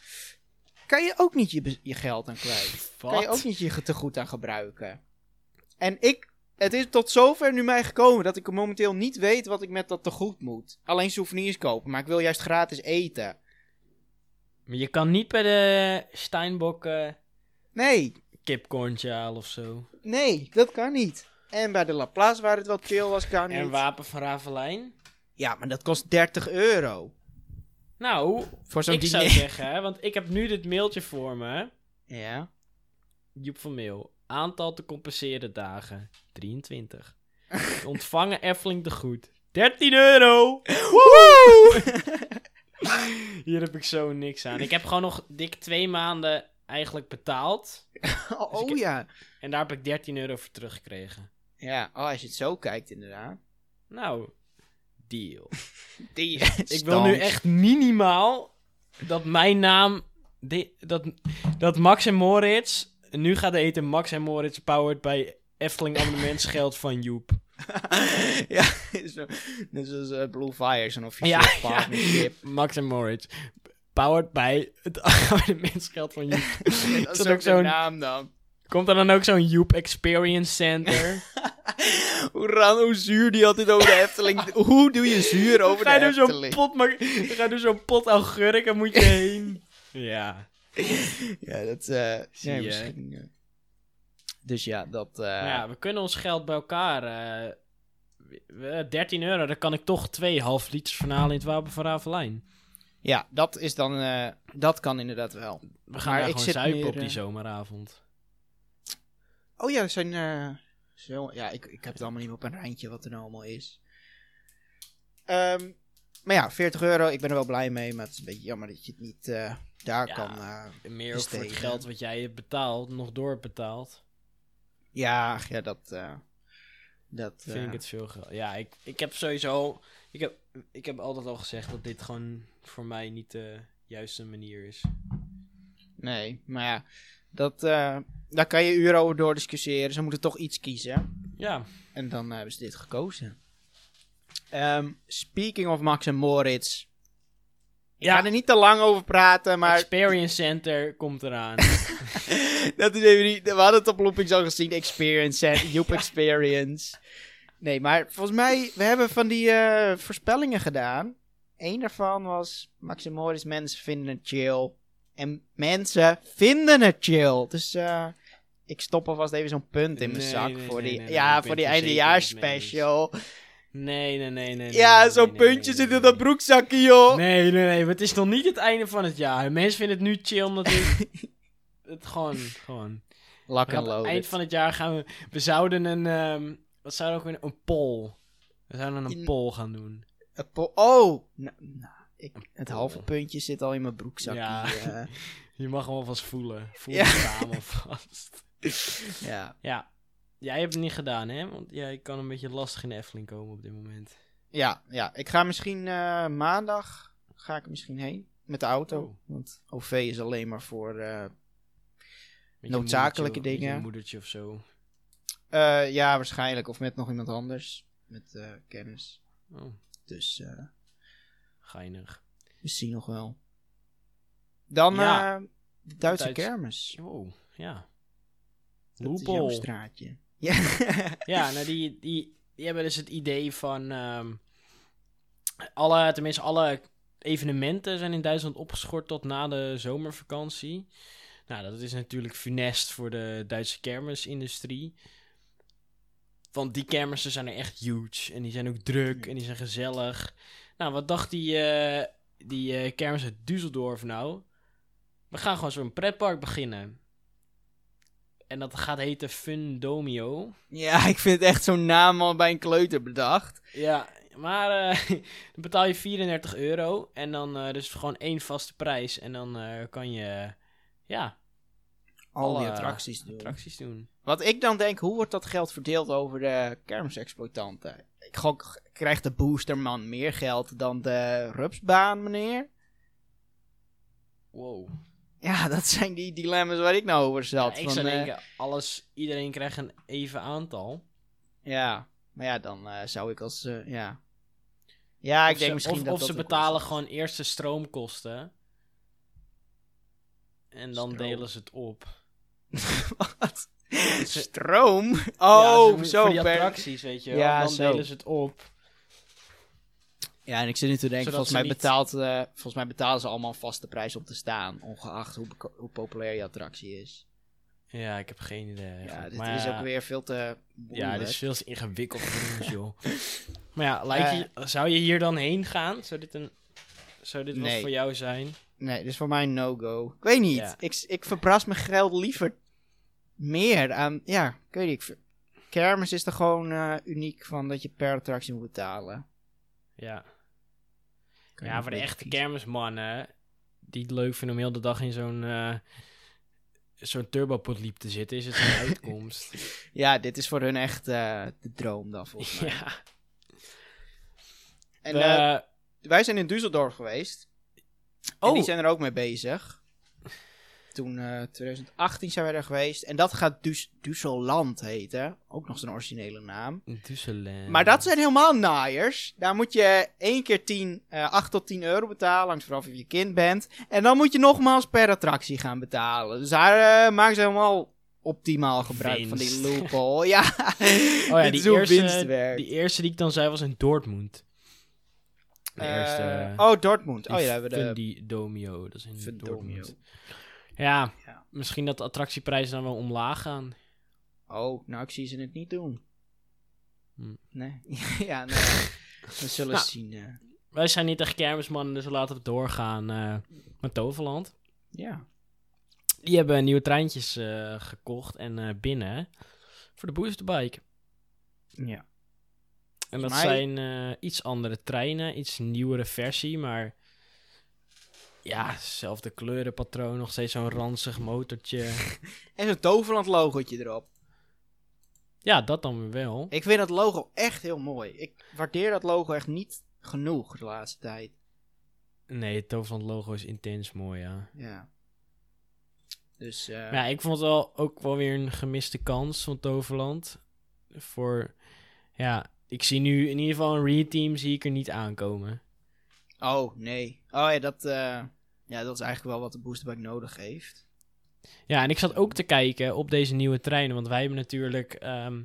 Kan je ook niet je, je geld aan kwijt. Kan je Wat? ook niet je te goed aan gebruiken. En ik, het is tot zover nu mij gekomen dat ik momenteel niet weet wat ik met dat te goed moet. Alleen souvenirs kopen, maar ik wil juist gratis eten. Maar je kan niet bij de Steinbok eh, Nee, kipcorntje halen of zo. Nee, dat kan niet. En bij de Laplace waar het wel chill was, kan En niet. Wapen van Ravelijn? Ja, maar dat kost 30 euro. Nou, Voor zo'n ik zou zeggen, hè, want ik heb nu dit mailtje voor me. Ja. Joep van Mail. Aantal te compenseren dagen. 23. [laughs] Ontvangen Efteling te goed. 13 euro! Woe! [laughs] Hier heb ik zo niks aan. Ik heb gewoon nog dik twee maanden eigenlijk betaald. [laughs] oh ik- ja. En daar heb ik 13 euro voor teruggekregen. Ja, oh, als je het zo kijkt inderdaad. Nou, deal. [laughs] Die [laughs] Ik wil nu echt minimaal dat mijn naam... dat, dat Max en Moritz... Nu gaat eten Max en Moritz powered bij Efteling abonnementsgeld van Joep. [laughs] ja, zo, net zoals eh, Blue Fire, zo'n officieel Ja, ja. partnership. Max en Moritz. Powered bij het abonnementsgeld van Joep. Dat Is ook zo'n- naam dan. Komt er dan ook zo'n Joep Experience Center? [laughs] hoe, ran, hoe zuur die altijd over de Efteling. hoe doe je zuur [laughs] over ga je de door zo'n Efteling? pot, ma- ga je door zo'n pot augurken moet je heen. [laughs] Ja. Ja, dat eh Zie ja, je. misschien. eh. Dus ja, dat. eh, Maar ja, we kunnen ons geld bij elkaar. eh, we- 13 euro, dan kan ik toch twee half liters verhalen in het Wapen van Ravelijn. ja, dat is dan. eh, dat kan inderdaad wel. We gaan Maar daar ik gewoon zuipen meer, op die zomeravond. Oh ja, er zijn. eh, zo, ja, ik, ik heb het allemaal niet meer op een rijntje wat er nou allemaal is. Ehm, maar ja, 40 euro, ik ben er wel blij mee. Maar het is een beetje jammer dat je het niet eh, daar Ja. kan. eh, Meer voor het geld wat jij hebt betaald, nog door hebt betaald. ja, ja, dat. dat Vind ik het veel geld. Ja, ik, ik heb sowieso. Ik heb, ik heb altijd al gezegd dat dit gewoon voor mij niet de juiste manier is. Nee, maar ja, dat, eh, daar kan je uren over doordiscussiëren. Ze moeten toch iets kiezen. Ja, En dan hebben ze dit gekozen. Ehm, speaking of Max en Moritz. Ik Ja. ga er niet te lang over praten, maar Experience Center komt eraan. [laughs] dat is even niet... We hadden het op Loopings al gezien. Experience, en [laughs] Joep Experience. Nee, maar volgens mij... We hebben van die eh, voorspellingen gedaan. Eén daarvan was... Max en Moritz, mensen vinden het chill. En mensen vinden het chill. Dus eh, ik stop alvast even zo'n punt in mijn Nee, zak. nee, voor nee, die, ja, voor die eindejaarsspecial. Nee, nee, nee, nee. Ja, zo'n puntje zit in dat broekzakje, joh. Nee, nee, nee. maar Het is nog niet het einde van het jaar. Mensen vinden het nu chill omdat ik... [laughs] het gewoon, gewoon. And gaan- load. eind van het jaar gaan we... We zouden een... ehm, wat zouden we ook weer... Een poll. We zouden een In- poll gaan doen. Een po- oh, nou, nou, ik, het halve puntje zit al in mijn broekzakje. Ja. eh. [laughs] Je mag hem alvast voelen. Voel Ja. samen alvast. [laughs] ja. Ja. Jij hebt het niet gedaan, hè? Want jij kan een beetje lastig in de Efteling komen op dit moment. Ja, ja, ik ga misschien eh, maandag ga ik misschien heen met de auto. Oh. Want OV is alleen maar voor. eh, je Noodzakelijke moedertje- dingen. je moedertje of zo. ja, waarschijnlijk. Of met nog iemand anders. Met kennis. Oh, Dus geinig. misschien nog wel. Dan Ja. eh, de Duitse Duits- kermis. Oh, ja. Loophole. straatje. [laughs] Ja. Ja, nou die, die, die hebben dus het idee van... ehm, alle, tenminste, alle evenementen zijn in Duitsland opgeschort tot na de zomervakantie. Nou, dat is natuurlijk funest voor de Duitse kermisindustrie. Want die kermissen zijn er echt huge. En die zijn ook druk en die zijn gezellig. Nou, wat dacht die, eh, die eh, kermis uit Düsseldorf nou? We gaan gewoon zo'n pretpark beginnen. En dat gaat heten Fundomio. ja, [laughs] ik vind het echt zo'n naam al bij een kleuter bedacht. Ja, maar eh, [laughs] dan betaal je 34 euro. En dan eh, dus gewoon één vaste prijs. En dan kan je, ja, Al die Alle attracties doen. attracties doen. Wat ik dan denk, hoe wordt dat geld verdeeld over de kermisexploitanten? Ik gok, krijgt de boosterman meer geld dan de rupsbaan, meneer? Wow. Ja, dat zijn die dilemma's waar ik nou over Ja, zat. ik van, zou eh, denken, alles, iedereen krijgt een even aantal. ja, maar ja, dan eh, zou ik als, eh, ja... Ja, ik of denk ze, misschien of, dat of dat ze betalen gewoon eerst de stroomkosten. En dan Stroom. delen ze het op. [laughs] Wat? [laughs] Stroom? Oh, zo. Voor die attracties, weet je. Ja, dan zo. delen ze het op. Ja, en ik zit nu te denken, volgens mij, niet- betaalt, eh, volgens mij betalen ze allemaal een vaste prijs om te staan. Ongeacht hoe, hoe populair je attractie is. Ja, ik heb geen idee. Ja, dit Maar is ja, ook weer veel te Ja, dit is veel te ingewikkeld voor ons, joh. [laughs] Maar ja, lijkt Eh. je, zou je hier dan heen gaan? Zou dit, een, zou dit wat Nee. voor jou zijn? Nee, dit is voor mij een no-go. Ik weet niet. Ja. Ik, ik verbras mijn geld liever meer aan... Ja, ik weet niet. Kermis is er gewoon eh, uniek van dat je per attractie moet betalen. Ja, Kan ja voor de echte kiezen. kermismannen, die het leuk vinden om heel de dag in zo'n eh zo'n turbopodliep te zitten, is het een [laughs] uitkomst. Ja, dit is voor hun echt eh, de droom dan volgens [laughs] mij. ja. En eh, wij zijn in Düsseldorf geweest. En Oh. die zijn er ook mee bezig. Toen, eh 2018 zijn we er geweest. En dat gaat dus Düsseldland heten. Ook nog zo'n originele naam. Düsseldorf. Maar dat zijn helemaal naaiers. Daar moet je één keer 10, eh 8 tot 10 euro betalen. Hangt vooral of je kind bent. En dan moet je nogmaals per attractie gaan betalen. Dus daar eh, maken ze helemaal optimaal gebruik van die loophole. ja, [laughs] Oh ja, [laughs] die eerste, die eerste die ik dan zei was in Dortmund. De Eh, oh, Dortmund. Oh ja, we de... Domio, dat is in. Dortmund. Ja, Ja. misschien dat de attractieprijzen dan wel omlaag gaan. Oh, nou, ik zie ze het niet doen. Hm. Nee. [laughs] ja, nee. We zullen Nou. zien. eh. Wij zijn niet echt kermismannen, dus laten we doorgaan eh met Toverland. ja. Die hebben nieuwe treintjes eh, gekocht en binnen voor de boosterbike. Ja. En dat mij- zijn iets andere treinen, iets nieuwere versie, maar ja, hetzelfde kleurenpatroon, nog steeds zo'n ranzig motortje. [laughs] En zo'n Toverland logootje erop. ja, dat dan weer wel. Ik vind dat logo echt heel mooi. Ik waardeer dat logo echt niet genoeg de laatste tijd. Nee, het Toverland logo is intens mooi, ja. Ja. Dus, eh, Maar ja, ik vond het wel ook wel weer een gemiste kans van Toverland. Voor, ja, ik zie nu in ieder geval een reteam zie ik er niet aankomen. Oh, nee. Oh ja, dat, eh, ja, dat is eigenlijk wel wat de boosterbike nodig heeft. Ja, en ik zat ook te kijken op deze nieuwe treinen, want wij hebben natuurlijk ehm,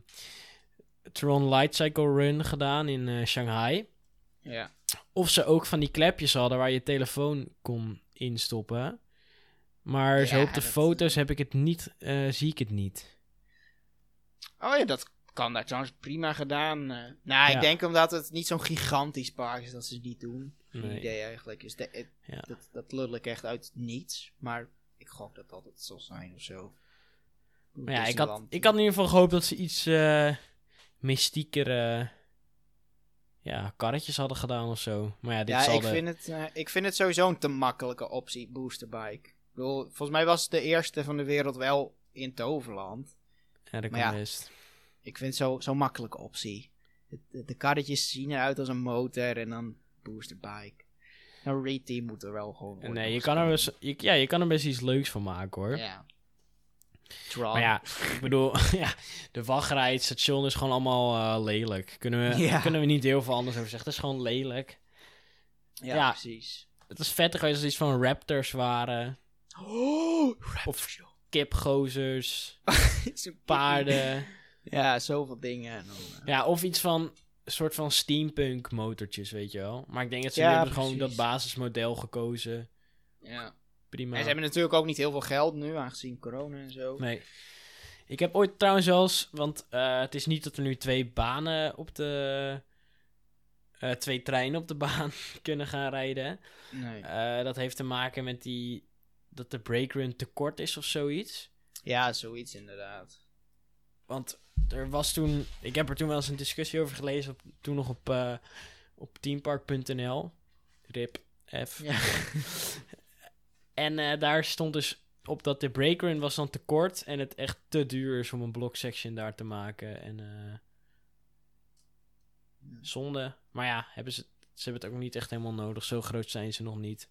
Tron Light Cycle Run gedaan in eh, Shanghai. Ja. Of ze ook van die klepjes hadden waar je telefoon kon instoppen. Maar zo op de dat- foto's heb ik het niet, eh, zie ik het niet. Oh ja, dat kan daar trouwens prima gedaan. nou, Ja. ik denk omdat het niet zo'n gigantisch park is dat ze niet doen. Geen Nee. idee eigenlijk. Is de, het- Ja. dat, dat lul ik echt uit niets. Maar ik gok dat dat het zal zijn of zo. Maar ja, ik had, ik had in ieder geval gehoopt dat ze iets eh mystiekere ja, karretjes hadden gedaan of zo. Maar ja, dit Ja, zal ik de... vind, het, eh, ik vind het sowieso een te makkelijke optie, boosterbike. Ik bedoel, volgens mij was het de eerste van de wereld wel in Toverland. Ja, dat kan ja. best. Ik vind het zo- zo'n makkelijke optie. De, de, de karretjes zien eruit als een motor en dan boosterbike. Een reteam moet er wel gewoon Nee, je kan, er best, je, ja, je kan er best iets leuks van maken hoor. Ja. Tron. Maar ja, ik bedoel, [laughs] ja, de wachtrij, het station is gewoon allemaal eh, lelijk. Kunnen we, Ja. kunnen we niet heel veel anders over zeggen. Het is gewoon lelijk. ja, ja. precies. Het is vetter als er iets van raptors waren. Oh, Of kipgozers, [laughs] paarden. [laughs] Ja, zoveel dingen. Eh, Ja, of iets van soort van steampunk motortjes, weet je wel. Maar ik denk dat ze Ja, hebben gewoon dat basismodel gekozen. ja. Prima. En ze hebben natuurlijk ook niet heel veel geld nu, aangezien corona en zo. Nee. Ik heb ooit trouwens zelfs, want eh, het is niet dat er nu twee banen op de. eh, twee treinen op de baan [laughs] kunnen gaan rijden. Nee. Eh, dat heeft te maken met die. dat de breakrun te kort is of zoiets. Ja, zoiets inderdaad. Want er was toen. Ik heb er toen wel eens een discussie over gelezen. Op, toen nog op, eh op teampark.nl. Rip F. Ja. [laughs] En eh, daar stond dus op dat de breakrun was dan te kort en het echt te duur is om een block section daar te maken. En eh zonde. Maar ja, hebben ze, ze hebben het ook niet echt helemaal nodig. Zo groot zijn ze nog niet.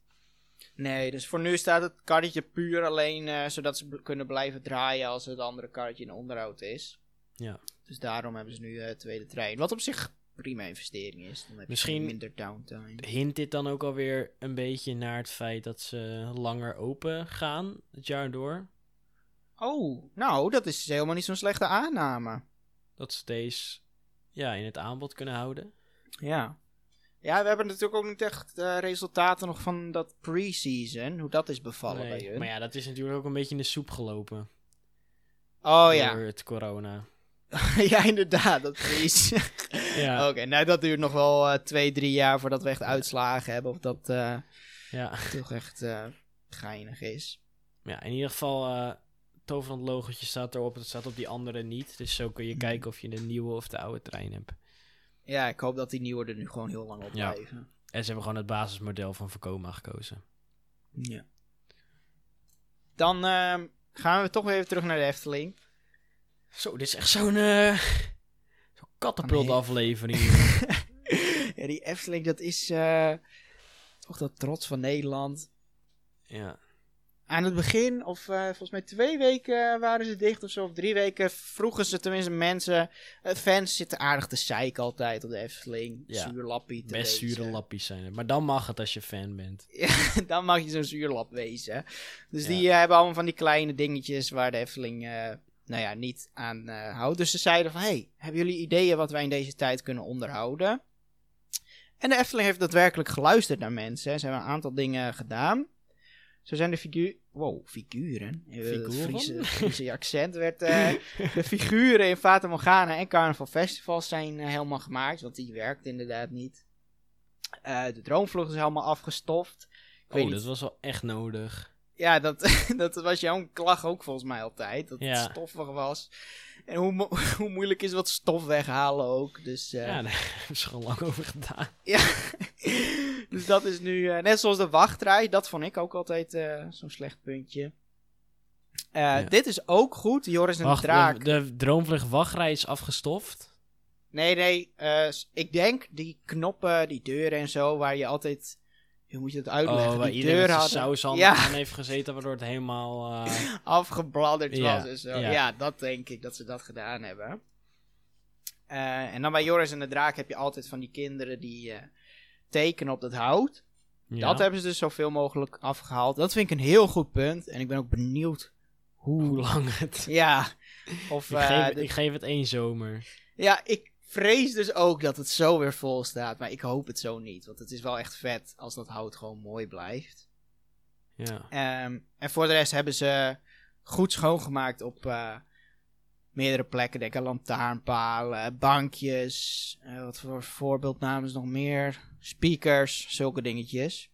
Nee, dus voor nu staat het karretje puur alleen zodat ze kunnen blijven draaien als het andere karretje in onderhoud is. Ja. Dus daarom hebben ze nu eh tweede trein. Wat op zich prima investering is. Dan heb je Misschien- minder downtime. Hint dit dan ook alweer een beetje naar het feit dat ze langer open gaan het jaar door? Oh, nou, dat is helemaal niet zo'n slechte aanname. Dat ze deze ja, in het aanbod kunnen houden? Ja. Ja, we hebben natuurlijk ook niet echt eh, resultaten nog van dat pre-season. Hoe dat is bevallen bij hun. Maar ja, dat is natuurlijk ook een beetje in de soep gelopen. oh ja. Door het corona. [laughs] ja, inderdaad. Dat pre [laughs] Ja, Oké, nou dat duurt nog wel eh, twee, drie jaar voordat we echt uitslagen hebben. Of dat eh, ja. toch echt eh, geinig is. Ja, in ieder geval, eh Toverland logotje staat erop. Het staat op die andere niet. Dus zo kun je Hmm. kijken of je de nieuwe of de oude trein hebt. Ja, ik hoop dat die nieuwe er nu gewoon heel lang op Ja. blijven. En ze hebben gewoon het basismodel van Vekoma gekozen. Ja. Dan ehm, gaan we toch weer even terug naar de Efteling. Zo, dit is echt zo'n eh zo'n katapult Nee. aflevering. [laughs] ja, die Efteling, dat is eh, toch dat trots van Nederland. ja. Aan het begin, of eh, volgens mij twee weken waren ze dicht of zo, of drie weken, vroegen ze tenminste mensen, eh, fans zitten aardig te zeiken altijd op de Efteling. Ja. Zuurlappie te Best wezen. zure lappies zijn het. Maar dan mag het als je fan bent. [laughs] Ja, dan mag je zo'n zuurlap wezen. Dus Ja. die eh, hebben allemaal van die kleine dingetjes waar de Efteling eh, nou ja, niet aan houdt. Dus ze zeiden van, hey, hebben jullie ideeën wat wij in deze tijd kunnen onderhouden? En de Efteling heeft daadwerkelijk geluisterd naar mensen. Ze hebben een aantal dingen gedaan. Zo zijn de figuur... Wow, figuren. Eh, Het Figuren? Friese, Friese accent werd... eh, de figuren in Fata Morgana en Carnival Festivals zijn helemaal gemaakt. Want die werkt inderdaad niet. De droomvlucht is helemaal afgestoft. Ik Oh, dat was wel echt nodig. Ja, dat, [laughs] dat was jouw klacht ook volgens mij altijd. Dat Ja. het stoffig was. En hoe, mo- [laughs] hoe moeilijk is wat stof weghalen ook. Dus, eh, Ja, daar [laughs] hebben ze gewoon lang over gedaan. ja. dus dat is nu... eh, net zoals de wachtrij. Dat vond ik ook altijd eh, zo'n slecht puntje. Ja. Dit is ook goed. Joris en Wacht, de Draak. de, de droomvlucht wachtrij is afgestoft. Nee, nee. ik denk die knoppen, die deuren en zo. Waar je altijd... Hoe moet je het uitleggen? Oh, waar die zijn hadden saus Ja. aan heeft gezeten, waardoor het helemaal... [laughs] eh, afgebladderd Ja, was en zo. ja. Ja. dat denk ik dat ze dat gedaan hebben. Eh, en dan bij Joris en de Draak heb je altijd van die kinderen die eh, tekenen op dat hout. Dat hebben ze dus zoveel mogelijk afgehaald. Dat vind ik een heel goed punt. En ik ben ook benieuwd hoe. Hoe lang het... Ja, [laughs] of, Ik geef, de- ik geef het één zomer. ja, ik vrees dus ook dat het zo weer vol staat. Maar ik hoop het zo niet. Want het is wel echt vet als dat hout gewoon mooi blijft. Ja. Ehm, en voor de rest hebben ze goed schoongemaakt op eh, meerdere plekken. Denk aan lantaarnpalen, bankjes. eh, wat voor voorbeeldnamen nog meer? Speakers, zulke dingetjes.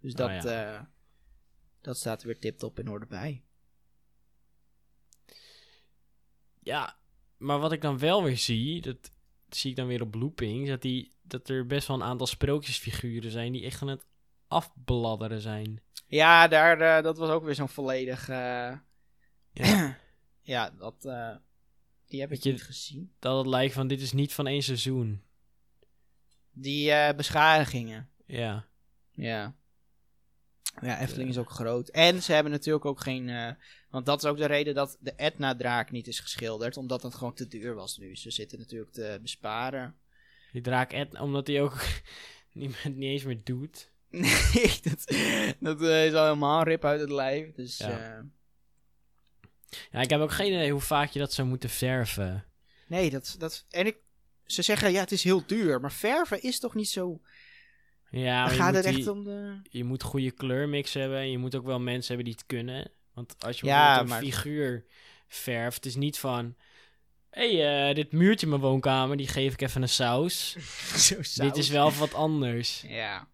Dus Oh, dat, eh, dat staat er weer tip-top in orde bij. Ja, maar wat ik dan wel weer zie, dat zie ik dan weer op loopings, dat, die, dat er best wel een aantal sprookjesfiguren zijn die echt aan het afbladderen zijn. Ja, daar, eh, dat was ook weer zo'n volledig... eh, Ja. [clears throat] ja, dat, eh, die heb ik je- niet gezien. Dat het lijkt van, dit is niet van één seizoen. Die beschadigingen. Ja. Ja. Ja, Efteling is ook groot. En ze hebben natuurlijk ook geen... eh, want dat is ook de reden dat de Etna-draak niet is geschilderd. Omdat het gewoon te duur was nu. Ze zitten natuurlijk te besparen. Die draak Ed, omdat hij ook [laughs] niet, niet eens meer doet. Nee, [laughs] dat, dat eh, is al helemaal rip uit het lijf. Dus Ja. ja. Ja, ik heb ook geen idee hoe vaak je dat zou moeten verven. nee, dat... dat en ik, ze zeggen, ja, het is heel duur. Maar verven is toch niet zo... Ja, maar gaat het die- om de... je moet goede kleurmix hebben en je moet ook wel mensen hebben die het kunnen. Want als je Ja, een maar- figuur verft, het is niet van... Hé, hey, eh, dit muurtje in mijn woonkamer, die geef ik even een saus. [laughs] zo Dit saus. is wel wat anders. Ja.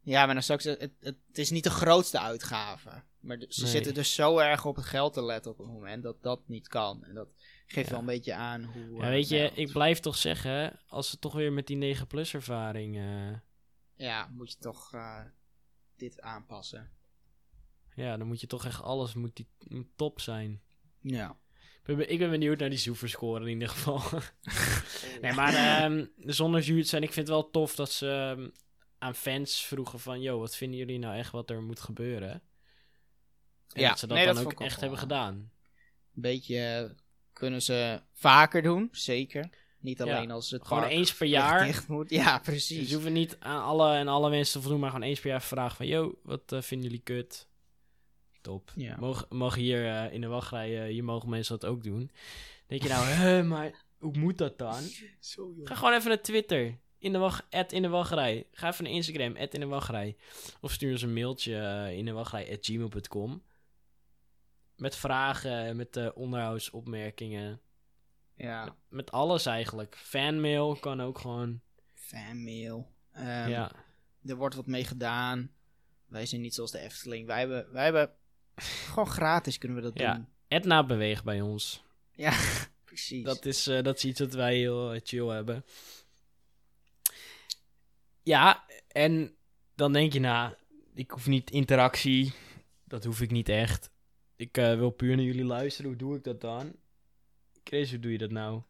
Ja, maar dan straks, het, het, het is niet de grootste uitgave. Maar de- ze Nee. zitten dus zo erg op het geld te letten op het moment dat dat niet kan. En dat geeft Ja. wel een beetje aan hoe... Ja, eh, weet je, ik blijf toch zeggen, als ze toch weer met die 9-plus ervaring... eh, Ja, moet je toch eh, dit aanpassen. ja, dan moet je toch echt alles, moet die moet top zijn. Ja. Ik ben, ik ben benieuwd naar die Zoeverscore in ieder geval. [laughs] nee, maar ehm, zonder zuur te zijn, ik vind het wel tof dat ze ehm, aan fans vroegen van... Yo, wat vinden jullie nou echt wat er moet gebeuren? En Ja, dat ze dat nee, dan dat ook echt hebben gedaan. Een beetje eh, kunnen ze vaker doen, zeker. Niet Ja, alleen als het Gewoon eens per jaar. moet. Ja, Dus precies. je hoeft niet aan alle en alle mensen te voldoen, maar gewoon eens per jaar vragen van... Yo, wat eh, vinden jullie kut? Top. Ja. Mogen, mogen hier eh, in de wachtrij, eh, hier mogen mensen dat ook doen. denk je nou, [laughs] hè, maar hoe moet dat dan? Zo. Ga gewoon even naar Twitter. In de wacht, at in de wachtrij. Ga even naar Instagram, at in de wachtrij. Of stuur ons een mailtje in de wachtrij, at gmail.com. Met vragen, met onderhoudsopmerkingen. Ja, Met alles eigenlijk. Fanmail kan ook gewoon. fanmail. Ehm, ja. er wordt wat mee gedaan. Wij zijn niet zoals de Efteling. Wij hebben, wij hebben [laughs] gewoon gratis kunnen we dat Ja. doen. Etna beweegt bij ons. Ja, [laughs] precies. Dat is, eh, dat is iets wat wij heel eh, chill hebben. Ja, en dan denk je, nou, ik hoef niet interactie. Dat hoef ik niet echt. Ik eh, wil puur naar jullie luisteren. Hoe doe ik dat dan? Chris, hoe doe je dat nou?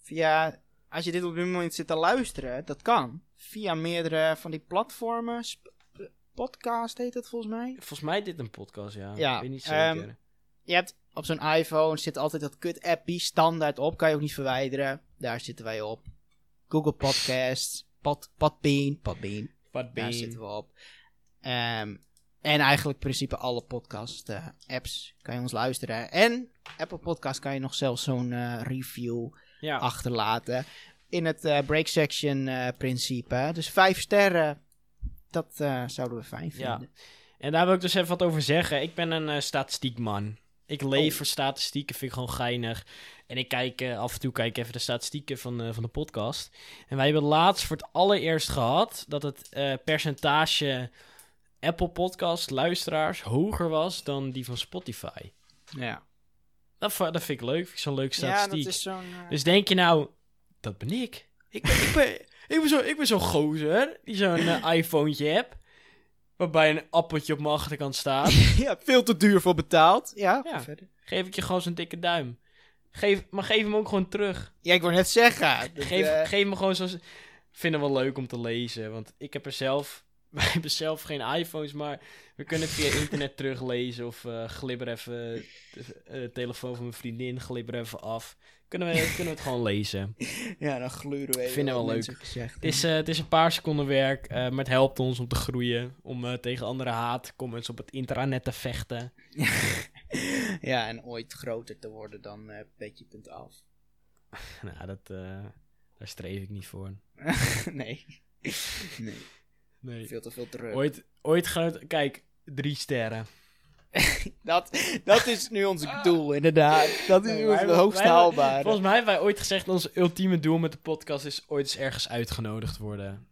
Via, als je dit op dit moment zit te luisteren, dat kan. Via meerdere van die platformen. Podcast heet het volgens mij. Volgens mij is dit een podcast, ja. Ja, Ik weet niet ehm, zeker. Je hebt op zo'n iPhone zit altijd dat kut appie standaard op. Kan je ook niet verwijderen. Daar zitten wij op. Google Podcasts. Pod, Podbean. Podbean. Daar zitten we op. Ehm, en eigenlijk in principe alle podcast eh, apps kan je ons luisteren. En Apple Podcast kan je nog zelfs zo'n eh, review Ja, achterlaten. In het eh, break section principe. Dus vijf sterren. Dat zouden we fijn Ja. vinden. en daar wil ik dus even wat over zeggen. Ik ben een statistiekman. Ik leef Oh. voor statistieken, vind ik gewoon geinig. En ik kijk af en toe kijk ik even de statistieken van, van de podcast. En wij hebben laatst voor het allereerst gehad dat het percentage Apple Podcast luisteraars hoger was dan die van Spotify. Ja, Dat, vind ik leuk, vind ik zo'n leuke ja statistiek. dat is zo'n... eh, Dus denk je nou, dat ben ik. Ik ben, ik ben, ik ben zo'n ik ben zo'n gozer die zo'n [laughs] eh, iPhone heb. Waarbij een appeltje op mijn achterkant staat. [laughs] ja, veel te duur voor betaald. Ja, verder. Geef ik je gewoon zo'n dikke duim. Geef, maar geef hem ook gewoon terug. Ja, ik wou net zeggen. Geef, eh, geef me gewoon zo'n... Ik vind het wel leuk om te lezen. Want ik heb er zelf... [laughs] Wij hebben zelf geen iPhones, maar we kunnen via internet [laughs] teruglezen. Of eh glibber even de eh, telefoon van mijn vriendin, glibber even af. Kunnen we, kunnen we het gewoon lezen. ja, dan gluren we even Vind het wat wel mensen Gezegd. Het is, eh, het is een paar seconden werk, eh, maar het helpt ons om te groeien. Om eh, tegen andere haatcomments op het intranet te vechten. [laughs] ja, en ooit groter te worden dan eh petje.af. nou, dat, eh, daar streef ik niet voor. nee. nee, Nee. veel te veel terug. Ooit, ooit. Kijk, drie sterren. [laughs] Dat, dat is nu ons doel, inderdaad. Dat is nu ons hoogst haalbare. Volgens mij hebben wij ooit gezegd... ons ultieme doel met de podcast is ooit eens ergens uitgenodigd worden.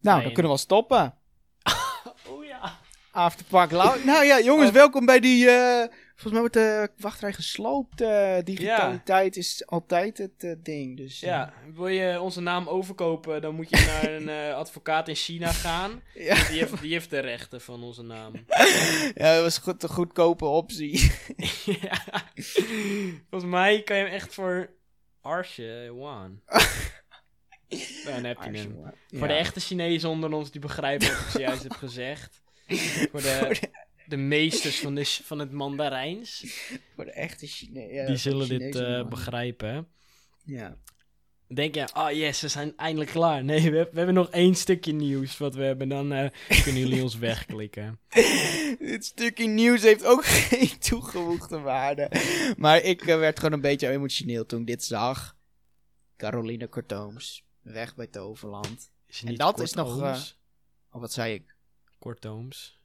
Nou, Nee, dan kunnen we wel stoppen. [laughs] Oh ja. Afterpark Lounge. Nou ja, jongens, welkom bij die... eh, volgens mij wordt de wachtrij gesloopt. eh, digitaliteit is altijd het eh, ding. Dus, eh, Ja, wil je onze naam overkopen, dan moet je [laughs] naar een eh, advocaat in China gaan. ja. Die heeft, die heeft de rechten van onze naam. [laughs] ja, dat was goed, een goedkope optie. [laughs] ja. Volgens mij kan je hem echt voor Arsje one. Dan heb je hem. Voor de echte Chinezen onder ons die begrijpen wat ik zojuist heb gezegd. Voor de, de meesters van, de, van het Mandarijns. [laughs] Voor de echte Chinezen. die zullen dit eh, begrijpen. Ja. Denk je, oh yes, we zijn eindelijk klaar. Nee, we, we hebben nog één stukje nieuws wat we hebben. Dan eh, kunnen jullie ons [laughs] wegklikken. Dit stukje nieuws heeft ook [laughs] geen toegevoegde waarde. Maar ik eh, werd gewoon een beetje emotioneel toen ik dit zag. Caroline Kortooms. Weg bij Toverland. En dat is nog? Oh, wat zei ik? Kortooms.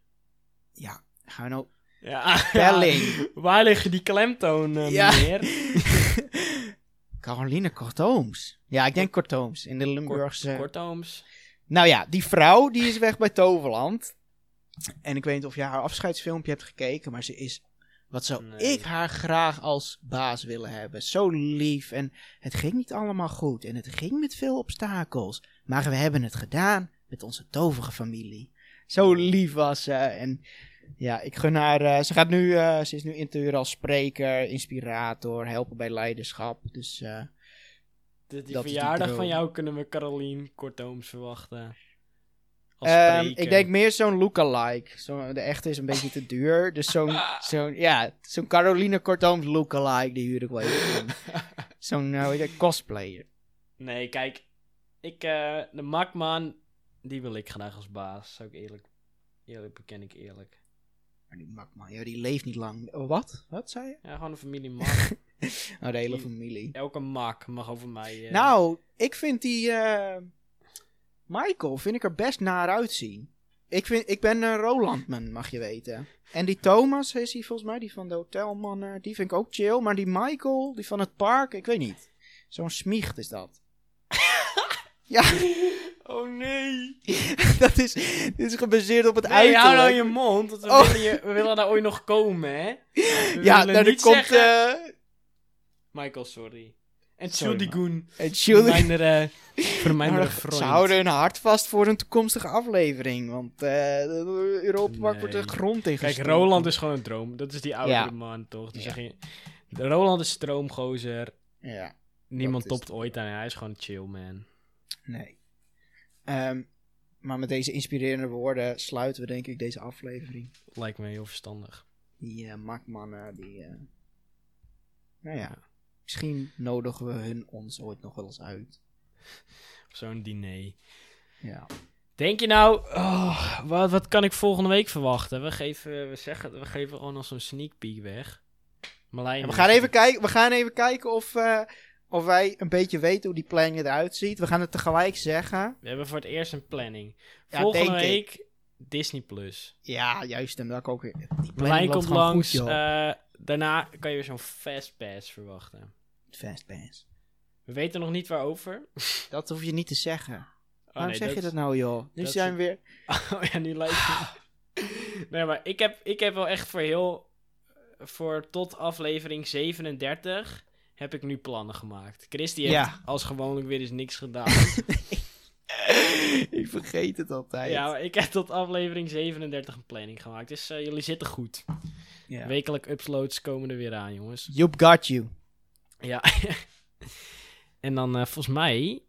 Ja, gaan we nou... Ja, Spelling. [laughs] waar liggen die klemtoon, Ja. meneer? [laughs] Caroline Kortooms. Ja, ik denk Kortooms. In de Limburgse... Kortooms. Nou ja, die vrouw die is weg bij Toverland. En ik weet niet of je haar afscheidsfilmpje hebt gekeken, maar ze is. Wat zou Nee. ik haar graag als baas willen hebben? Zo lief. En het ging niet allemaal goed. En het ging met veel obstakels. Maar we hebben het gedaan met onze tovige familie. Zo lief was ze. En ja, ik gun haar. eh, ze gaat nu. eh, ze is nu interviewer als spreker, inspirator, helpen bij leiderschap. Dus eh, De, die verjaardag van jou kunnen we Carolien Kortooms verwachten. Als ik denk meer zo'n lookalike. Zo, de echte is een beetje te duur. Dus zo'n, [laughs] zo'n ja, zo'n Caroline Kortooms lookalike, die huur ik wel even. [laughs] Zo'n, uh, cosplayer. Nee, kijk. Ik, de Makman, die wil ik graag als baas. Zou ik eerlijk, eerlijk beken ik eerlijk. Maar die mak man, ja, die leeft niet lang. Oh, wat? Wat zei je? Ja, gewoon een familie [laughs] Mak. Oh, de hele Die- familie. Elke Mak mag over mij... eh, Nou, ik vind die eh, Michael, vind ik er best naar uitzien. Ik, vind, ik ben een Rolandman, mag je weten. En die Thomas is hij volgens mij, die van de hotelmannen, die vind ik ook chill. Maar die Michael, die van het park, ik weet niet. Zo'n smiecht is dat. Ja, [laughs] Oh nee. [laughs] dat is, dit is gebaseerd op het Nee, hou nou uiterlijk. je mond. Want we, Oh. willen je, we willen daar ooit nog komen, hè? We ja, nou, er niet komt... eh, Michael, sorry. En Entschuldigung. En eh, voor mijn vriend. Ze houden hun hart vast voor een toekomstige aflevering. Want eh Europa Park wordt de Nee. grond tegen. Kijk, Roland is gewoon een droom. Dat is die oudere Ja. man, toch? Die Ja. zeg je... De Roland is stroomgozer. Ja, Niemand topt ooit aan. Hij is gewoon chill man. Nee. Ehm, maar met deze inspirerende woorden sluiten we denk ik deze aflevering. Lijkt me heel verstandig. Die eh makmannen, die... eh, nou ja, misschien nodigen we hun ons ooit nog wel eens uit. Op zo'n diner. Ja. Denk je nou, oh, wat, wat kan ik volgende week verwachten? We geven, we zeggen, we geven gewoon al zo'n sneak peek weg. Marlijn, En we, gaan even kijken, we gaan even kijken of, eh, of wij een beetje weten hoe die planning eruit ziet. We gaan het tegelijk zeggen. We hebben voor het eerst een planning. Ja, Volgende denk ik. week Disney Plus. Ja, juist. En dat ik ook weer. Die planning komt langs. Goed, eh, daarna kan je weer zo'n fast pass verwachten. Fastpass. We weten nog niet waarover. [laughs] Dat hoef je niet te zeggen. Oh, Waarom nee, zeg je dat nou, joh? Nu zijn we weer. [laughs] Oh ja, nu lijkt het. [laughs] Nee, maar ik heb, ik heb wel echt voor heel. Voor tot aflevering 37 heb ik nu plannen gemaakt. Christy heeft Ja. als gewoonlijk weer eens niks gedaan. [laughs] ik vergeet het altijd. ja, maar ik heb tot aflevering 37 een planning gemaakt. Dus eh, jullie zitten goed. Ja. Wekelijk uploads komen er weer aan, jongens. You've got you. Ja. [laughs] en dan eh, volgens mij.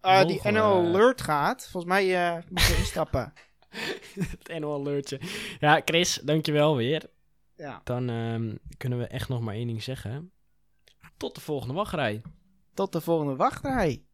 Ah, die we- NL Alert gaat. Volgens mij eh moeten we instappen. [laughs] het NL alertje. Ja, Chris, dankjewel weer. Ja. Dan ehm, kunnen we echt nog maar één ding zeggen. Tot de volgende wachtrij. Tot de volgende wachtrij.